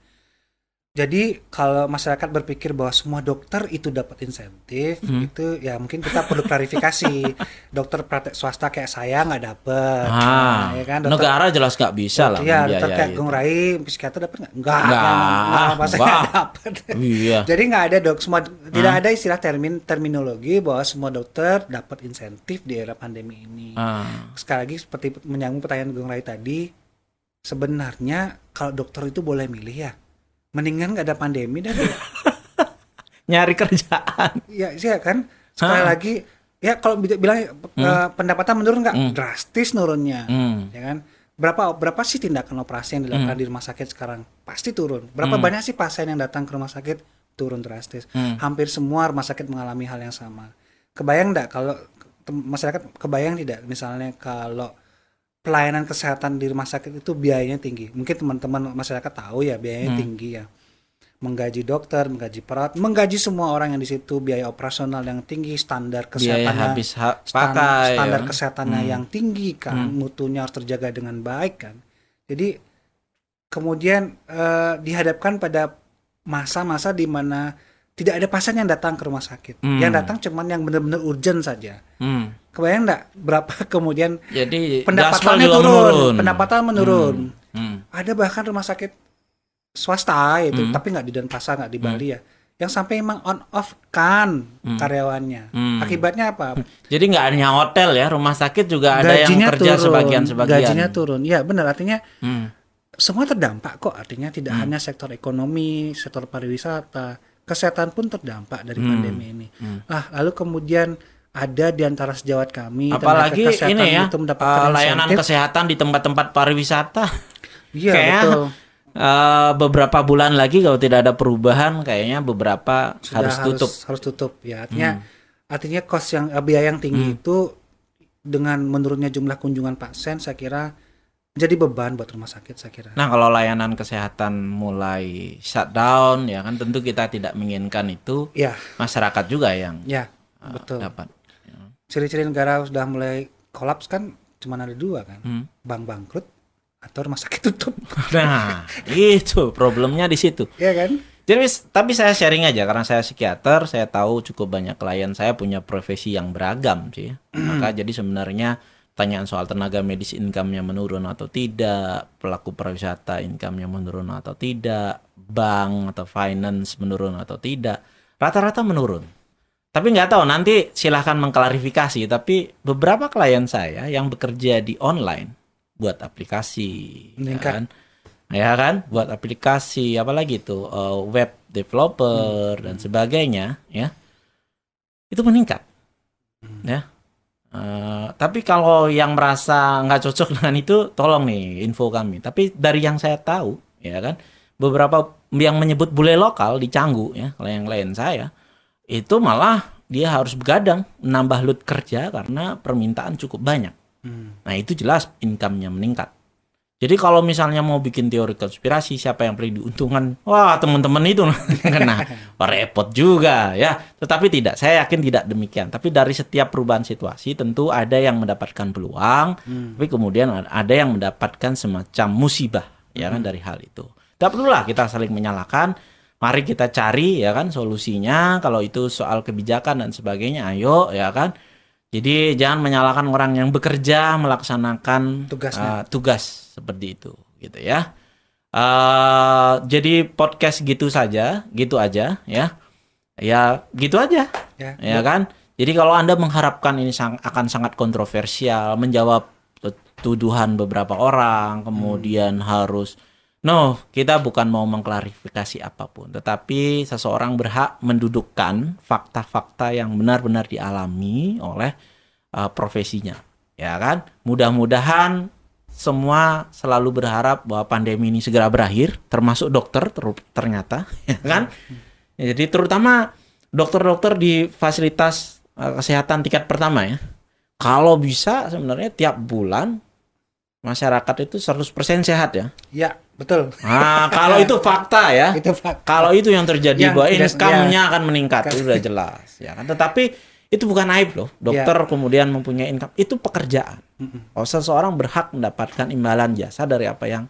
Jadi kalau masyarakat berpikir bahwa semua dokter itu dapat insentif, Hmm. itu ya mungkin kita perlu klarifikasi. [LAUGHS] dokter praktek swasta kayak saya nggak dapet, Ah, ya kan? Dokter, negara jelas nggak bisa lah Iya, dokter kayak. Gung Rai, psikiater dapat nggak? Nggak, Nggak, dapat. Iya. [LAUGHS] Jadi nggak ada dok, semua tidak ada istilah termin terminologi bahwa semua dokter dapat insentif di era pandemi ini. Ah. Sekali lagi seperti menyambung pertanyaan Gung Rai tadi, sebenarnya kalau dokter itu boleh milih ya, mendingan nggak ada pandemi dan [LAUGHS] Nyari kerjaan. ya sih ya kan. Sekali Ah. lagi ya kalau bi- bilang eh, pendapatan menurun nggak Hmm. drastis nurunnya, Hmm. ya kan. Berapa berapa sih tindakan operasi yang dilakukan di rumah sakit sekarang? Pasti turun. Berapa banyak sih pasien yang datang ke rumah sakit turun drastis? Hmm. Hampir semua rumah sakit mengalami hal yang sama. Kebayang enggak kalau masyarakat kebayang tidak misalnya kalau pelayanan kesehatan di rumah sakit itu biayanya tinggi. Mungkin teman-teman masyarakat tahu ya biayanya tinggi ya. Menggaji dokter, menggaji perawat, menggaji semua orang yang di situ, biaya operasional yang tinggi, standar Biaya kesehatannya habis ha- stan- pakai. standar ya. kesehatannya yang tinggi kan, mutunya harus terjaga dengan baik kan. Jadi kemudian eh, dihadapkan pada masa-masa di mana tidak ada pasien yang datang ke rumah sakit. Hmm. Yang datang cuman yang benar-benar urgent saja. Hmm. Kebayang enggak berapa [LAUGHS] kemudian Jadi pendapatannya turun, menurun. pendapatan menurun. Hmm. Ada bahkan rumah sakit swasta itu, Hmm. tapi nggak di Denpasar, nggak di Bali ya, yang sampai emang on off kan karyawannya. Hmm. Akibatnya apa? Jadi nggak hanya hotel ya, rumah sakit juga ada yang kerja sebagian-sebagian. Gajinya turun. Ya benar artinya Hmm. semua terdampak kok. Artinya tidak hanya sektor ekonomi, sektor pariwisata, kesehatan pun terdampak dari Hmm. pandemi ini. Nah, lalu kemudian ada di antara sejawat kami Apalagi ini ya, itu mendapatkan eh, layanan insentif. kesehatan di tempat-tempat pariwisata. Iya, betul. eh, beberapa bulan lagi kalau tidak ada perubahan, kayaknya beberapa Sudah harus tutup. Hmm. harus tutup ya. Artinya artinya cost yang eh, biaya yang tinggi itu dengan menurunnya jumlah kunjungan pasien saya kira jadi beban buat rumah sakit saya kira. Nah, kalau layanan kesehatan mulai shutdown, ya kan tentu kita tidak menginginkan itu Ya, masyarakat juga yang ya, eh, betul. dapat. Ciri-ciri negara sudah mulai kolaps kan cuma ada dua kan. Hmm. Bank bangkrut atau rumah sakit tutup. [LAUGHS] Nah, itu problemnya di situ. ya kan? Jadi tapi saya sharing aja karena saya psikiater, saya tahu cukup banyak klien saya punya profesi yang beragam sih. Maka jadi sebenarnya pertanyaan soal tenaga medis income-nya menurun atau tidak, pelaku pariwisata income-nya menurun atau tidak, bank atau finance menurun atau tidak, rata-rata menurun. Tapi nggak tahu nanti silahkan mengklarifikasi. Tapi beberapa klien saya yang bekerja di online buat aplikasi, ya Meningkat. kan, ya kan buat aplikasi apalagi itu uh, web developer dan sebagainya ya itu meningkat ya Uh, tapi kalau yang merasa nggak cocok [LAUGHS] dengan itu, tolong nih info kami. Tapi dari yang saya tahu, ya kan, beberapa yang menyebut bule lokal di Canggu, ya, kalau yang lain saya, itu malah dia harus begadang menambah load kerja karena permintaan cukup banyak. Hmm. Nah itu jelas income-nya meningkat. Jadi kalau misalnya mau bikin teori konspirasi siapa yang paling diuntungkan? Wah teman-teman itu [LAUGHS] kena repot juga ya. Tetapi tidak, saya yakin tidak demikian. Tapi dari setiap perubahan situasi tentu ada yang mendapatkan peluang, hmm. tapi kemudian ada yang mendapatkan semacam musibah ya kan hmm. dari hal itu. Tidak perlulah kita saling menyalahkan. Mari kita cari ya kan solusinya. Kalau itu soal kebijakan dan sebagainya, ayo ya kan jadi jangan menyalahkan orang yang bekerja melaksanakan Uh, tugas seperti itu, gitu ya. Uh, jadi podcast gitu saja, gitu aja, ya, ya gitu aja, ya, ya kan. Jadi kalau anda mengharapkan ini sang, akan sangat kontroversial, menjawab tuduhan beberapa orang, kemudian hmm. harus No, kita bukan mau mengklarifikasi apa pun, tetapi seseorang berhak mendudukkan fakta-fakta yang benar-benar dialami oleh uh, profesinya, ya kan? Mudah-mudahan semua selalu berharap bahwa pandemi ini segera berakhir, termasuk dokter ter ternyata, [LAUGHS] ya kan? Ya, jadi terutama dokter-dokter di fasilitas uh, kesehatan tingkat pertama ya. Kalau bisa sebenarnya tiap bulan masyarakat itu 100% sehat ya. Ya, betul. Nah, kalau itu fakta ya. [LAUGHS] itu fakta. Kalau itu yang terjadi yang bahwa income-nya ya. akan meningkat itu sudah jelas ya kan. Tetapi itu bukan aib loh. Dokter ya. kemudian mempunyai income itu pekerjaan. Oh, seseorang berhak mendapatkan imbalan jasa dari apa yang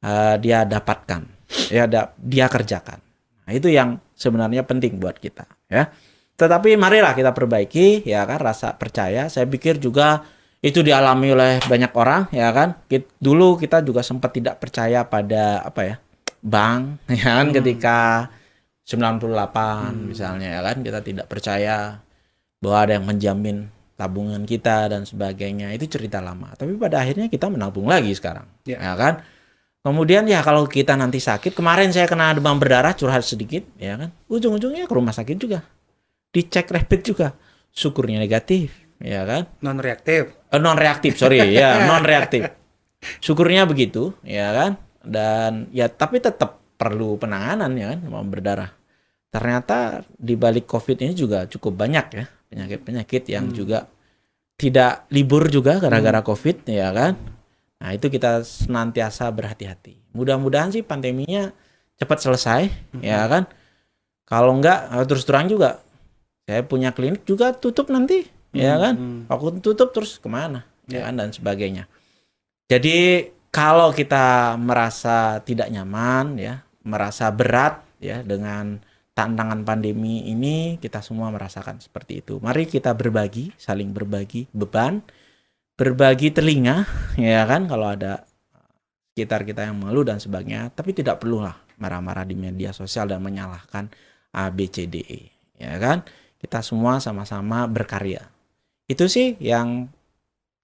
uh, dia dapatkan. Ya, da dia kerjakan. Nah, itu yang sebenarnya penting buat kita ya. Tetapi marilah kita perbaiki ya kan rasa percaya. Saya pikir juga itu dialami oleh banyak orang ya kan dulu kita juga sempat tidak percaya pada apa ya bank [LAUGHS] ya kan hmm. ketika 98 hmm. misalnya ya kan kita tidak percaya bahwa ada yang menjamin tabungan kita dan sebagainya itu cerita lama tapi pada akhirnya kita menabung lagi sekarang yeah. ya kan kemudian ya kalau kita nanti sakit kemarin saya kena demam berdarah curhat sedikit ya kan ujung-ujungnya ke rumah sakit juga dicek rapid juga syukurnya negatif ya kan? Non reaktif. Uh, eh, non reaktif, sorry, [LAUGHS] ya non reaktif. Syukurnya begitu, ya kan? Dan ya tapi tetap perlu penanganan ya kan, mau berdarah. Ternyata di balik COVID ini juga cukup banyak ya penyakit-penyakit yang hmm. juga tidak libur juga gara-gara hmm. COVID, ya kan? Nah itu kita senantiasa berhati-hati. Mudah-mudahan sih pandeminya cepat selesai, hmm. ya kan? Kalau enggak terus terang juga saya punya klinik juga tutup nanti ya hmm, kan? hmm. aku tutup terus ke mana? Ya. ya. kan? Dan sebagainya. Jadi kalau kita merasa tidak nyaman ya merasa berat ya dengan tantangan pandemi ini kita semua merasakan seperti itu. Mari kita berbagi saling berbagi beban berbagi telinga [LAUGHS] ya kan? Kalau ada sekitar kita yang malu dan sebagainya. Tapi tidak perlulah marah-marah di media sosial dan menyalahkan A B C D E ya kan? Kita semua sama-sama berkarya itu sih yang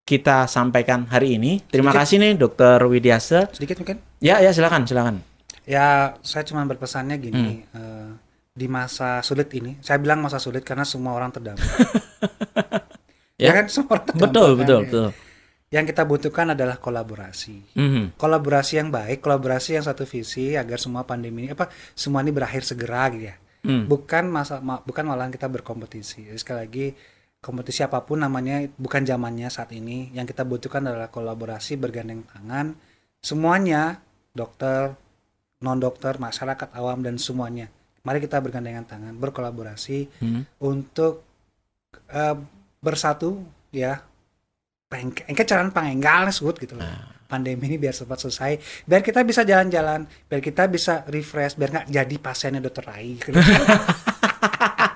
kita sampaikan hari ini. Terima Sedikit. kasih nih Dokter Widiasa. Sedikit mungkin? Ya, ya silakan, silakan. Ya, saya cuma berpesannya gini, hmm. uh, di masa sulit ini, saya bilang masa sulit karena semua orang terdampak. [LAUGHS] ya. ya kan, semua orang terdampak. Betul, kan? betul, betul. Yang kita butuhkan adalah kolaborasi. Mm -hmm. Kolaborasi yang baik, kolaborasi yang satu visi agar semua pandemi ini apa semua ini berakhir segera gitu ya. Mm. Bukan masa ma, bukan malahan kita berkompetisi. Jadi sekali lagi kompetisi apa pun namanya bukan zamannya saat ini. Yang kita butuhkan adalah kolaborasi bergandeng tangan semuanya, dokter, non dokter, masyarakat awam dan semuanya. Mari kita bergandengan tangan, berkolaborasi hmm. untuk uh, bersatu ya. Engke caran pangenggal sebut gitu loh. Nah. Pandemi ini biar cepat selesai, biar kita bisa jalan-jalan, biar kita bisa refresh, biar nggak jadi pasiennya dokter Rai. Gitu. [LAUGHS]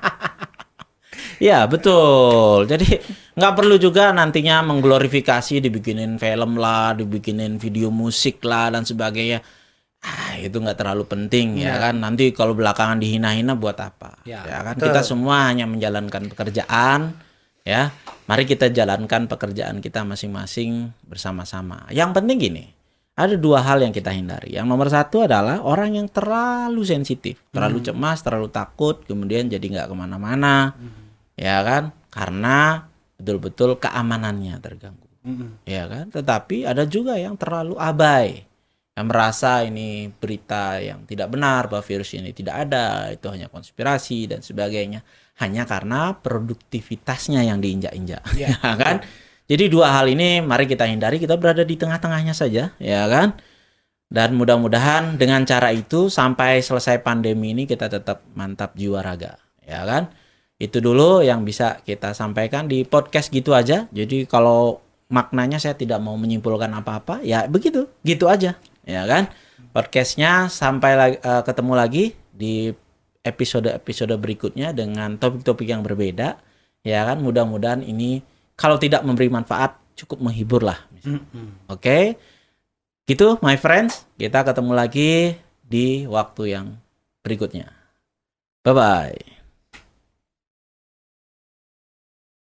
Ya betul. Jadi nggak perlu juga nantinya mengglorifikasi dibikinin film lah, dibikinin video musik lah dan sebagainya. Ah, itu nggak terlalu penting ya. ya kan. Nanti kalau belakangan dihina-hina buat apa? Ya, ya kan. Betul. Kita semua hanya menjalankan pekerjaan. Ya, mari kita jalankan pekerjaan kita masing-masing bersama-sama. Yang penting gini, ada dua hal yang kita hindari. Yang nomor satu adalah orang yang terlalu sensitif, terlalu Hmm. cemas, terlalu takut, kemudian jadi nggak ke mana-mana, ya kan? Karena betul-betul keamanannya terganggu, Mm-mm. ya kan? Tetapi ada juga yang terlalu abai, yang merasa ini berita yang tidak benar bahwa virus ini tidak ada, itu hanya konspirasi dan sebagainya, hanya karena produktivitasnya yang diinjak-injak, Iya. [LAUGHS] ya kan? Jadi dua hal ini mari kita hindari, kita berada di tengah-tengahnya saja, ya kan? Dan mudah-mudahan dengan cara itu sampai selesai pandemi ini kita tetap mantap jiwa raga, ya kan? Itu dulu yang bisa kita sampaikan di podcast gitu aja. Jadi kalau maknanya saya tidak mau menyimpulkan apa-apa, ya begitu, gitu aja, ya kan? Podcastnya sampai lagi, eh, ketemu lagi di episode-episode berikutnya dengan topik-topik yang berbeda, ya kan? Mudah-mudahan ini kalau tidak memberi manfaat cukup menghibur lah. Mm-mm. Oke, gitu my friends. Kita ketemu lagi di waktu yang berikutnya. Bye bye.